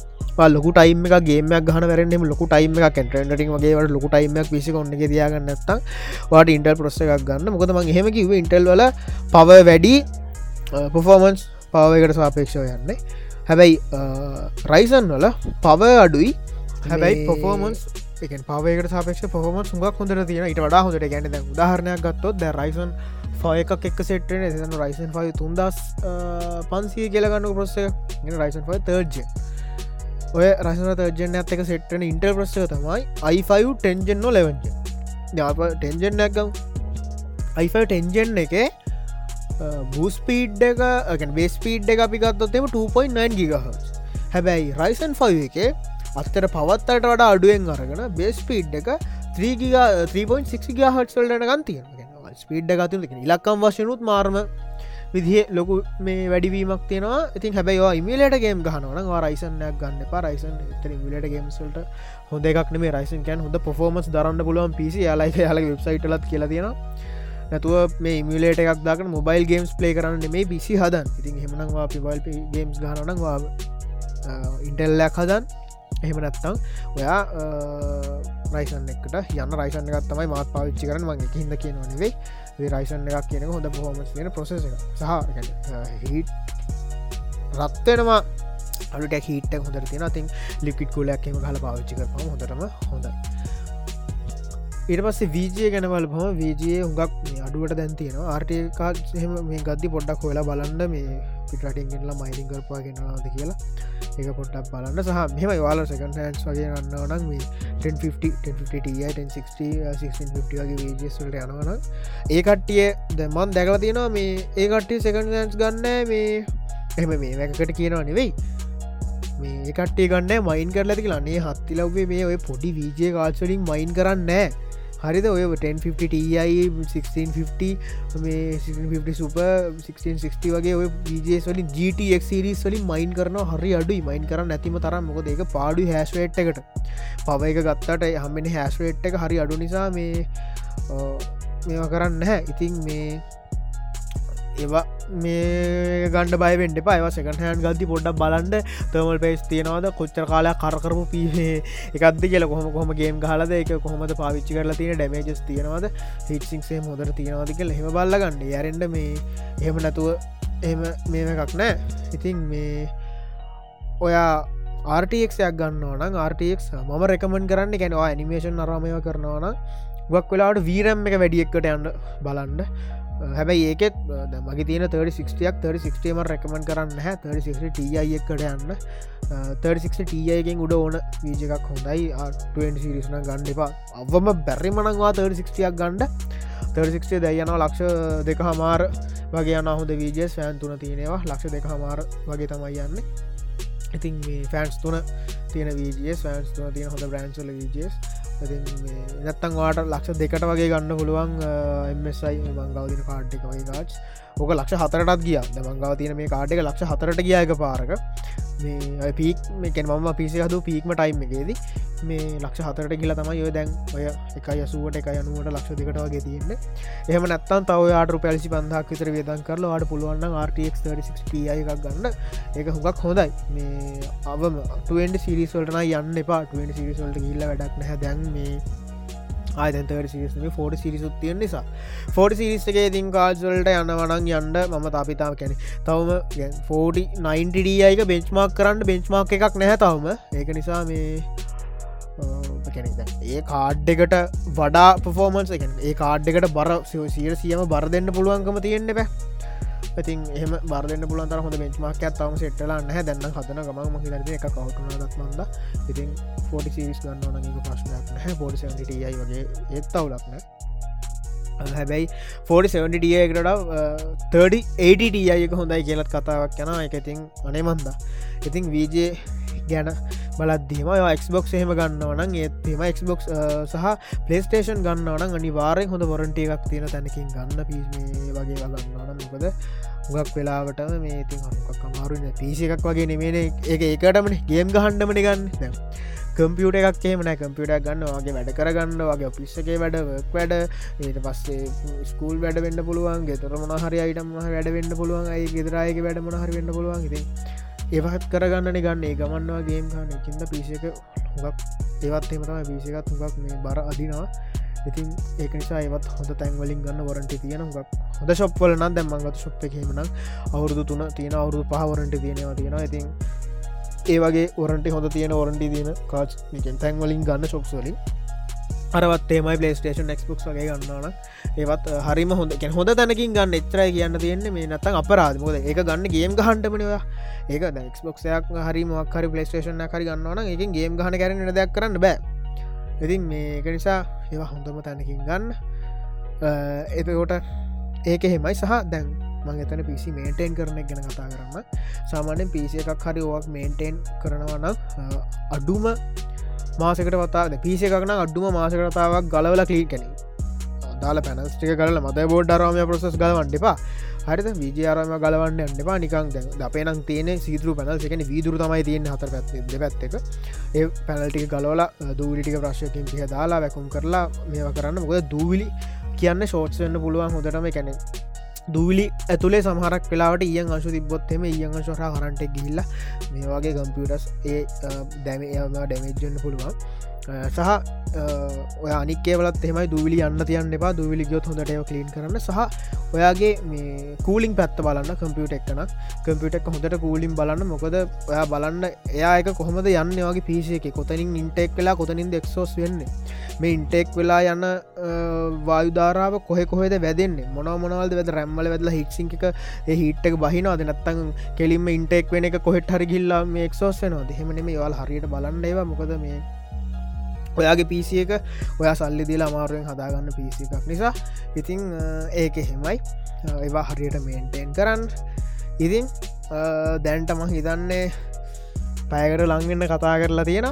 ලොක ටයිම එක ගේමයක් ගහන වැරෙන්ෙම ලොකු ටයිම එක කැටරටි වගේට ලොකු ටයිමක් පිසි කොන්න දයාගන්න නැත්තම් වාට ඉන්ටල් ප්‍රස්ස එකක් ගන්න. මොකද මං හෙම කිව ඉන්ටල් වල පව වැඩි පොෆෝමන්ස් පවකට සාපේක්ෂව යන්නේ. හැබැයි රයිසන් වල පව අඩුයි. හැබැයි පොෆෝමන්ස් එක පවකට සාපක්ෂ පොහම සුගක් හොඳර තියෙන ඉට වඩා හොඳට. ගැන උදාහරණයක් ගත්තොත් ද රයිසන් ෆය එකක් එක් සෙට්න න රයිසන් ෆයි තුන්දස් පන්සිය කියලගන්න ප්‍රස්ස රයිසන් ෆයි තර්ජ ඔය රසන තර්ජන ඇත්තක සෙට්න ඉන්ටර් ප්‍රස්සය තමයි අයිෆයි ටෙන්ජන් නො ලෙවජ ටෙන්ජන් නැක්ගම් අයිෆයි ටෙන්ජන් එක බූස්පීඩ් එක බේස්පීඩ් එක අපි ගත්තොත්තෙම 2.9 ගිගහ හැබැයි රයිසන් ෆයි එකේ අත්තර පවත්තට වඩා අඩුවෙන් අරගෙන බේස් පීඩ් එක 3.6 හටල්ට ගන්තිය ස්පීඩ් ගතු ඉලක්කම් වශයනුත් මාර්ම විදිහ ලොකු මේ වැඩිවීමක් තියෙනවා. ඉතින් හැබැයි ඉමිලට ගේම් ගහනවන රයිසනයක් ගන්න පා රයිසන් තර මිලට ගේම්සල්ට හොඳ එකක් මේ රයිසන් කැන් හොඳ පොෆෝමස් දරන්න පුළුවන් පිසි යාලයි යාල වෙබ්සයිටලත් කියලා තියෙනවා. නැතුව මේ මිලට එකක් දාක මොබයිල් ගේම්ස් ප්ලේ කරන්න මේ පිසි හදන් ඉතින් හෙමනවා පිබල් ගේම්ස් ගහනනවා ඉන්ටෙල්ලයක් හදන් එහෙම නැත්තං ඔයා රයිසන් එකට යන්න රයිසන් එකත් තමයි මාත් පාවිච්චි කරන මගේ හිද කියනවා නෙවෙයි. රයිසන් එකක් කියන හොඳ පොහොමස් වෙන ප්‍රසෙස එක සහ හිට රත්වෙනවා අලුට හිට හොඳ තින තින් ලිකිට කුලයක්ම හල පාවිච්චි කරම හොඳටම හොඳයි. ඉට පස්සේ වීජය ගැනවල් පම වීජයේ හුඟක් අඩුවට දැන් තියෙනවා. ආර්ටකාත් එහෙම මේ ගද්දි පොඩ්ඩක් හොලා බලන්න මේ පිටටින්ගෙන්ලා මයිනිං කරපා ගෙනවාද කියලා. එක පොට්ටක් බලන්න. සහ මෙම වාල සකන් හැන්ස් වගේ ගන්න නම් uh, වගේ වේජස්වලට යනවන ඒකට්ටිය දැමන් දැකල තියෙනවා මේ ඒකට්ටිය සකන් හැන්ස් ගන්න මේ එම මේ වැකට කියනවා නෙවෙයි. මේ කටේ ගන්න මයින් කරලති ලන්නේ හත්ති ලව්වේ මේ ඔය පොඩි වීජය කාල්සලින් මයින් කරන්න හරිද? ඔය 1050 1650 මේ 50 සුප 1660 වගේ ඔය විජේස් වලින් GTක් සිරිස් වලින් මයින් කරන හරි අඩුයි. මයින් කරන්න ඇතිම තරම්. මොක දෙක පාඩු හැස්වේට් එකට. පව එක ගත්තට හමෙන හැස්වේට් එක හරි අඩු නිසා මේ මේවා කරන්න හැ ඉතින් මේ ඒවා මේ ගණඩ බයිවෙන්ඩ පයිව සකටහන් ගති පොඩ්ඩක් බලන්ඩ තර්මල් පේස් තියෙනවාද? කොච්චර කාලයක් කරකරපු පීහේ එකක්ද කියල කොහම කොහම ගේම් හලද එක කොහොමද පාවිච්චි කරලා තියෙන ඩමේජස් තියෙනවාද? හිටසිංසේ හොදර තියෙනවාද කියල හෙම බල්ලගන්න. යරෙන්ඩ මේ එහෙම නැතුව එම මේම එකක් නෑ. ඉතින් මේ ඔයා ආර්ටක්යක් ගන්න න ආර්ටක් මම රෙකමන් කරන්න ගැනවා ඇනිමේෂන් අරමය කරනවාන ගක් වෙලාට වීරම් එක වැඩියෙක්කට යන්න බලන්ඩ හැබැයි ඒකෙත් මගේ තියන 36ක් 36ම රැකමන් කරන්න හැ 36 ටයි එකට යන්න. 36 ටයගෙන් උඩ ඕන වීජ එකක් හොඳයි. 20 සිරිසන ගන්න එපා. අවම බැරි මනංවා 36ක් ගණ්ඩ 36 දැයනවා ලක්ෂ දෙක හමාර වගේ යන හොඳ වීජස් ෑන් තුන තියෙනවා. ලක්ෂ දෙක හමාර වගේ තමයි යන්න. ඉතින් මේ ෆෑන්ස් තුන තියෙන වීජස් ෆෑන්ස් තුන තියෙන හොඳ බ්‍රන්සල වීජස් නැත්තන් වාට ලක්ෂ දෙකට වගේ ගන්න පුළුවන් එමසයි මංගවදින කාඩ් එක වගේ ගාච් ඕක ලක්ෂ හතරටත් ගිය. මංගව තියන මේ කාඩ් එක ලක්ෂ හතරට ගියයක පාරක මේ පීක් මේකෙන් මම පිසි හදු පීක්ම ටයිම් එකේද මේ ලක්ෂ හතරට කියලා තමයි යොය දැන් ඔය එක යසුවට එක යනුවට ලක්ෂ දෙකට වගේ තියන්නේ. එහම නැත්තන් තව ආට පැලසි පන්දක් විතර වේදන් කරලා වාට පුළුවන් RTX 36 එකක් ගන්න. ඒක හුඟක් හොඳයි. මේ අවම 20 සිරිස්වලටන යන්න එපා. 20 සිරිස්වලට ගිල්ල වැඩක් නැහැ. දැන් මේ ආයතන්තවට සිරිස්ම ෆෝඩ සිරිසුත් තියෙන් නිසා. ෆෝඩ සිරිස්සගේ ඉතින් කාල්සල්ට යන්නවනන් යන්න මම තාපිතාව කැනෙ තවම ෆෝඩි 90ඩියක බෙන්ච්මාක් කරන්න බෙන්ච්මාක් එකක් නැහැ තවම. ඒක නිසා මේ ඒ කාඩ් එකට වඩා පෆෝමන්ස් එක ඒ කාඩ් එකට බර සිය සියම බර දෙන්න පුළුවන්කම තියෙන්න්න බෑ. ඉතින් එහම බරදන්න පුලන් තර හොඳ බෙන්ච්මක් ඇත්තවම සෙට්ටලා නැහ. දැන්න හදන ගම මහිදරද එක කවටුනත් මන්ද ඉතින් ෆෝඩි සිරිස් ගන්න ඕනක ප්‍රශ්නයක් හැ පොඩි සටියයි වගේ ඒත් අවුලක්න හැබැයි 47ටියකට 30ටක හොඳයි කියලත් කතාවක් යන එක ඉතින් අනේ මන්ද ඉතින් වීජේ ගැන බලදදීම. ක්බොක් එහෙම ගන්නවන ඒත්ම ක්බොක් සහ පලේස්ටේෂන් ගන්නවන අනිවාරෙන් හොඳ වොරන්ට එකක් තියෙන තැනකින් ගන්න පිස්මේ වගේ ගලන්නවන මොකද ගක් වෙලාවට මේ ති හක් අමාරුන්න පිසි එකක් වගේ නෙමේන එක ඒකටමන. ගේම් ගහන්ඩමන ගන්න. කම්පියට එකක් කියමන කම්පියට ගන්න වගේ වැඩ කරගන්න වගේ පිස්සගේ වැඩ වැඩ. ඒට පස්සේ ස්කූල් වැඩ වෙන්න පුළුවන්. ගෙතර මොනහරි අයිටම වැඩ වෙන්න පුළුවන්. අයි ගෙදරයක වැඩ මොනහරි වෙන්න පුළුවන්. ඉතින් ඒවත් කරගන්නන ගන්න. ඒ ගමන්නවා ගේම් ගන්න. කින්ද පිසික හුගක් ඒවත් එමතම පිසිකත් හුගක් මේ බර අදිනවා. ඉතින් ඒක නිසා ඒවත් හොඳ තැන්වලින් ගන්න වරට තියෙන හුගක් හොඳ ශොප්වල නම් දැම්මගත ශොප් එකීමන අවුරුදු තුන තියෙන අවුරුදු පහවරට තියෙනවා තියෙනවා. ඉතින් ඒ වගේ ඔරන්ට හොඳ තියෙන ඔරන්ටි තියෙන කාච් තැන්වලින් ගන්න ශොප්ස්වලින් අරවත්තේමයි පලේස්ටේෂන් ක්ස්බුක් වගේ ගන්නන ඒවත් හරිම හොඳ. හොඳ තැනකින් ගන්න එච්චරයි කියන්න තියෙන්නේ. මේ නත්තන් අපරාධමොද ඒක ගන්න ගේම් ගහන්ටමනවා ඒක ක්ස්බොක්ෂයක් හරි මොක්හරි පලේස්ටේෂන හරි ගන්නවන එක ගේම් ගහන කරන දෙයක් කරන්න බෑ. ඉතින් මේක නිසා ඒවා හොඳම තැනකින් ගන්න. එතකොට ඒක හෙමයි සහ දැන් මං එතන පිසි මේටේන් කරන ගැන කතා කරන්න. සාමාන්‍යෙන් පිසි එකක් හරි ඕක් මේන්ටේන් කරනවනම් අඩුම මාසකට වතාද පිසි එකක්න අඩුම මාසකටතාවක් ගලවල කලී කැන අදාල පැනස්ටික කරල මද බෝඩ් අරාමය ප්‍රසස් ගලවන්ඩපා හරිද? විජයාරම ගලවන්න අන්නවා නිකං දැ අපේ නම් තියන සීතුරු පැනල් එකන වීදුර තමයි තියෙන් හතර පැත් පැත්තක ඒ පැනල්ටික ගලවල දූලිටික ප්‍රශ්යකින් පිහ දාලා වැකුම් කරලා මේවා කරන්න. මොකද දූවිලි කියන්න ෂෝට්සන්න පුළුවන් හොදටම කැනෙ දූලි ඇතුලේ සමහරක් වෙලාට ඉය අශු තිබොත්තෙම ඉයන් ශහ කරන්ට ගිල්ල මේ වගේ කම්පියටස් ඒ දැම ඒම ඩැමේජ්ජන්න පුළුවන්. සහ ඔය අනිකේවලත් එමයි දූවිලි යන්න තියන්න එපා. දූවිලි ගොත් හොඳට කලීන් කරන්න. සහ ඔයාගේ මේ කූලින් පැත්ත බලන්න කම්පියුට එක්කනක් කම්පියුටක් හොඳට කූලින් බලන්න. මොකද ඔයා බලන්න එයාක කොහොමද යන්න වගේ පිසිය එක? කොතනින් ඉන්ටෙක් වෙලා කොතනින් දෙක්සෝස් වෙන්නේ? මේ ඉන්ටෙක් වෙලා යන්න වායුධාරාව කොහෙ කොහෙද වැදන්නේ? මොන මොනවල්ද වැද රැම්මල වැදල හික්සිං එක හිට්ක බහිනවාද? නත්තං කෙලින්ම ඉන්ටෙක් වෙන එක කොහෙට හරි ගිල්ලා මේ එක්සෝස් වෙනවා දෙහෙමන මේ වාල් හරියට බලන්න ඒවා. මොකද මේ ඔයාගේ පිසි එක ඔයා සල්ලි දිලා අමාරුවෙන් හදාගන්න පිසි එකක් නිසා. ඉතිං ඒක එහෙමයි. ඒවා හරියට මේන්ටේන් කරන්න. ඉතින් දැන්ටම හිතන්නේ පැයකට ලංවෙන්න කතා කරලා තියෙන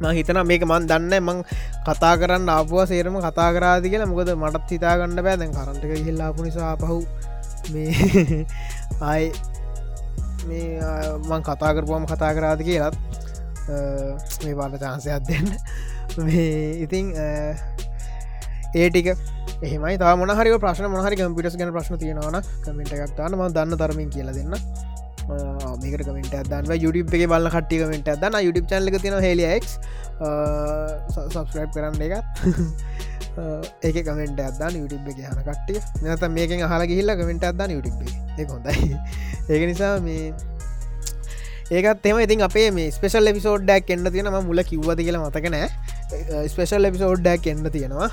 ම හිතන මේක මන් දන්න මං කතා කරන්න ආපුුව සේරම කතා කරාදි කියලා. මොකද මටත් හිතාගන්න බෑ. දැන් කරන්ටක හිල්ලාපු නිසා පහු මේ ආයි මේ මං කතා කරපුවම කතා කරාද කියලත් මේ පාට චාන්සයක් දෙන්න. මේ ඉතිං ඒටික එහමයි. තා මොනහරි ප්‍රශ්න මොහරි කම්පිටස් ගැන ප්‍රශ්න තියෙනවන කමෙන්ට එකක් තාන ම දන්න තරමින් කියල දෙන්න. මේකට කමෙන්ට දන්න යුඩිප් එක බල්ල කට්ටි කමෙන්ට දන්න. යුඩිප් චල්ල තින හෙලියෙක් සබස්ක්‍රයිබ් කරන්න එකත් ඒක කමෙන්ට අදන්න යුටිබ් එක හන කට්ටිය. නත මේකෙන් හල ගිහිල්ල කමෙන්ට අදන්න යුටිබ් එක. හොඳයි. ඒක නිසා මේ ඒකත් එම ඉතින් අපේ මේ ස්පේෂල් එපිසෝඩ්ඩක් එන්න තියෙනම මුල කිව්වද කියලා මතකනෑ ස්පේෂල් එපිසෝඩ්ඩක් එන්න තියෙනවා.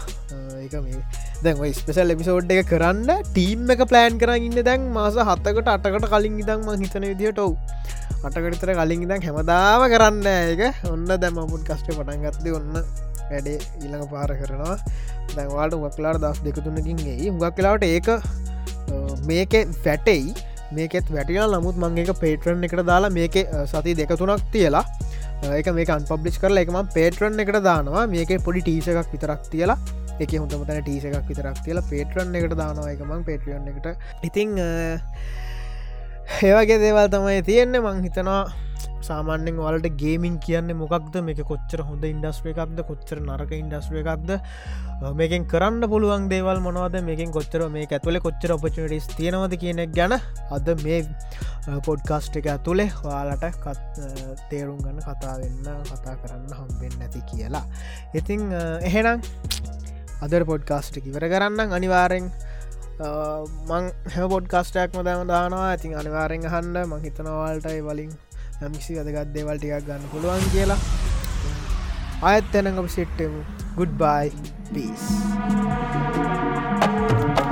ඒක මේ දැන් ස්පෙසල් එපිසෝඩ් එක කරන්න ටීම් එක ප්ලෑන් කර ඉන්න දැන් මාස හත්තකට අටකට කලින් ඉදම් ම හිතන විදිට ඔව්. අටකටතර කලින් ඉදම් හැමදාම කරන්න ඒක. ඔන්න දැම මුත් කස්ට පටන්ගත්ද ඔන්න වැඩේ ඊළඟ පාර කරනවා. දැන්වාට උගක්ලාට දස් දෙකතුනකින් ඒ හුගක් කලාවට ඒක මේක වැටෙයි. මේකෙත් වැටියල් නමුත් මංගේක පේටරන් එකට දාලා මේක සති දෙක තුනක් තියලා ඒක මේ අන්පබ්ලිස් කරලා එකම පේටරන් එකට දානවා. මේක පොඩි ටීස එකක් විතරක් තියලා එක හොඳමතන ටීස එකක් විතරක් තියලා පේටරන් එකට දානවා එකමං පේටරියන් එකට. ඉතිං ඒවගේ දේවල් තමයි තියෙන්නේ. මං හිතනවා සාමාන්‍යෙන් වලට ගේමින් කියන්න මොකක්ද? මේක කොච්චර හොඳ ඉන්ඩස්්‍රේ එකක්ද? කොච්චර නරක ඉන්ඩස්්‍රේ එකක්ද? මේකෙන් කරන්න පුළුවන් දේවල් මොනවද? මේකින් කොච්චර මේ ඇතුල කොච්චර ඔපචටස් තියෙනවද කියනෙක් ගැන අද මේ පොඩ්කාස්ට් එක ඇතුළේ වාලට තේරුම් ගන්න කතා වෙන්න කතා කරන්න හම්බෙන් නැති කියලා. ඉතිං එහෙනම් අදර පොඩ්කාස්ට් ඉවර කරන්න අනිවාරෙන් මං හැ පොඩ්කාස්ටක්ම දෑම දානවා. ඇතින් අනිවාරෙන් හන්ඩ මහිතනවාල්ටයි වලින් යමිසි වැදගත් දේවල් ටිකක් ගන්න පුළුවන් කියලා. අයත් තැනඟම සිට්ටමු. Good bye peace. have this